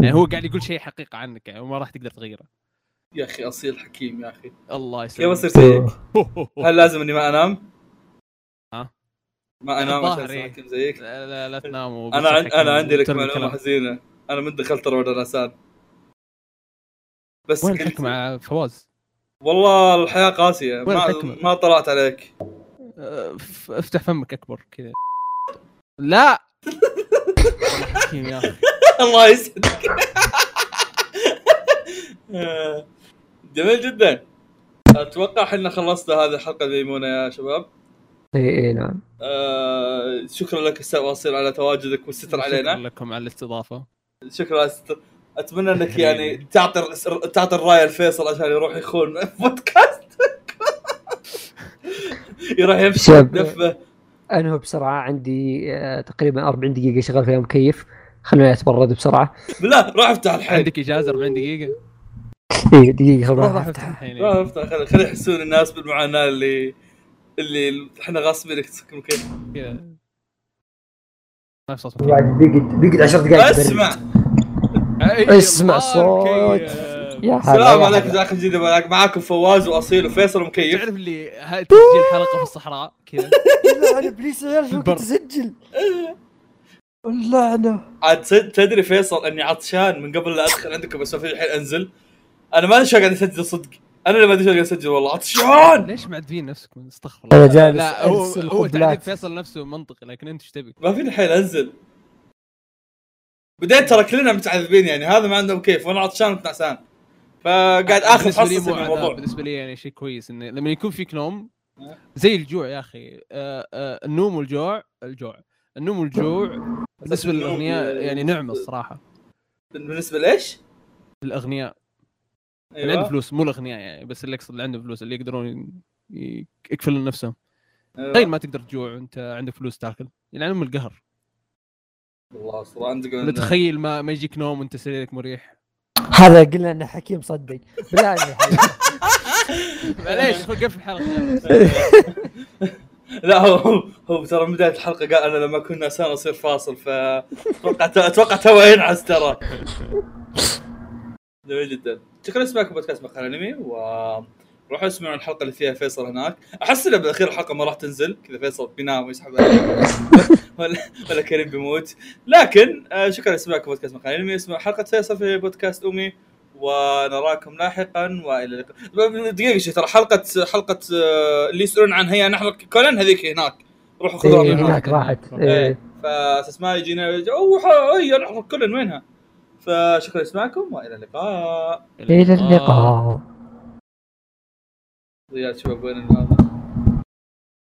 يعني هو قاعد يقول شيء حقيقة عنك يعني وما راح تقدر تغيره يا أخي أصيل حكيم يا أخي الله كيف يسلمك أصير زيك؟ أوه. هل لازم إني ما أنام؟ ها؟ ما أنام عشان اصير إيه. حكيم زيك؟ لا, لا, لا تنام أنا عن... أنا عندي لك معلومة. حزينة أنا من دخلت روض الرسان بس وين الحكمة مع فواز؟ والله الحياة قاسية. وين ما, الحكمة؟ ما طلعت عليك. أه، افتح فمك أكبر كذا. لا! يا أخي. الله يسعدك. جميل جدا. أتوقع إحنا خلصنا هذه الحلقة الميمونه يا شباب. اي اي نعم. آه شكرا لك أستاذ واصيل على تواجدك والستر شكرا علينا. لكم على الاستضافة. شكرا على الستر أتمنى إنك يعني تعطي تعطي الرايه لفيصل عشان يروح يخون بودكاست يروح يمشي شاب. دفة. انهو بسرعة عندي آه، تقريبا 40 دقيقة شغال فيها مكيف خلوني أتبرد بسرعة. بالله روح افتح الحين. عندك إجازة 40 دقيقة؟ اي دقيقة روح أفتح. الحين. روح افتح. خلي خلي يحسون الناس بالمعاناة اللي اللي إحنا غاصبينك تسكن مكيف كذا. ما في صوت. مكيف. بيقعد بيقعد 10 دقائق اسمع. اسمع الله، صوت. مكيف. يا السلام يا عليكم أخي جديد معك- معاكم فواز وأصيل وفيصل ومكيف. تعرف اللي تسجيل حلقة في الصحراء؟ كذا. أنا ابليس يا شو البر. كنت اسجل اللعنه عاد تد- تدري فيصل إني عطشان من قبل لا أدخل عندكم بس ما في الحين أنزل. أنا ما أدري شو قاعد اسجل صدق. أنا اللي ما أدري شو قاعد اسجل والله عطشان! ليش معذبين نفسكم استغفر أنا الله. جالس لا هو هو فيصل نفسه منطقي لكن أنت إيش تبي؟ ما فيني الحين أنزل. بديت ترى كلنا متعذبين يعني هذا ما عندهم كيف وأنا عطشان وتنعسان فقاعد اخذ بالنسبة لي مو الموضوع. بالنسبة لي يعني شيء كويس إنه لما يكون فيك نوم زي الجوع يا أخي. آه، آه، النوم والجوع الجوع. النوم والجوع بالنسبة للأغنياء يعني نعمة الصراحة. بالنسبة لإيش؟ الأغنياء. اللي عنده فلوس مو الأغنياء يعني بس اللي اقصد اللي عنده فلوس اللي يقدرون يكفلون نفسهم. أيوة. تخيل ما تقدر تجوع وأنت عندك فلوس تاكل. يعني ام القهر. والله صراحة عندك ولا تخيل ما ما يجيك نوم وأنت سريرك مريح. هذا قلنا انه حكيم صدق. بالله عليك. معليش وقف الحلقة. لا هو هو ترى من بداية الحلقة قال أنا لما اكون نعسان أصير فاصل فأتوقع أتوقع تو ينعس ترى. جميل جدا. شكرا لسماعكم بودكاست مقال أنمي و روحوا اسمعوا الحلقة اللي فيها فيصل هناك. أحس إنه بالأخير الحلقة ما راح تنزل كذا فيصل بينام ويسحب ولا ولا كريم بيموت. لكن آه، شكرا لسماعكم بودكاست مقال انمي اسمعوا حلقة فيصل في بودكاست أمي ونراكم لاحقا وإلى اللقاء. دقيقة شي ترى حلقه حلقة آه، اللي يسألون عنها هي نحن كونان هذيك هناك. روحوا خذوها إيه، من هناك هناك راحت. إيه. إيه. فاساس ما يجينا أوه هي نحن كلن وينها؟ فشكرا لاسماعكم وإلى اللقاء. إلى اللقاء. يا شباب وين هذا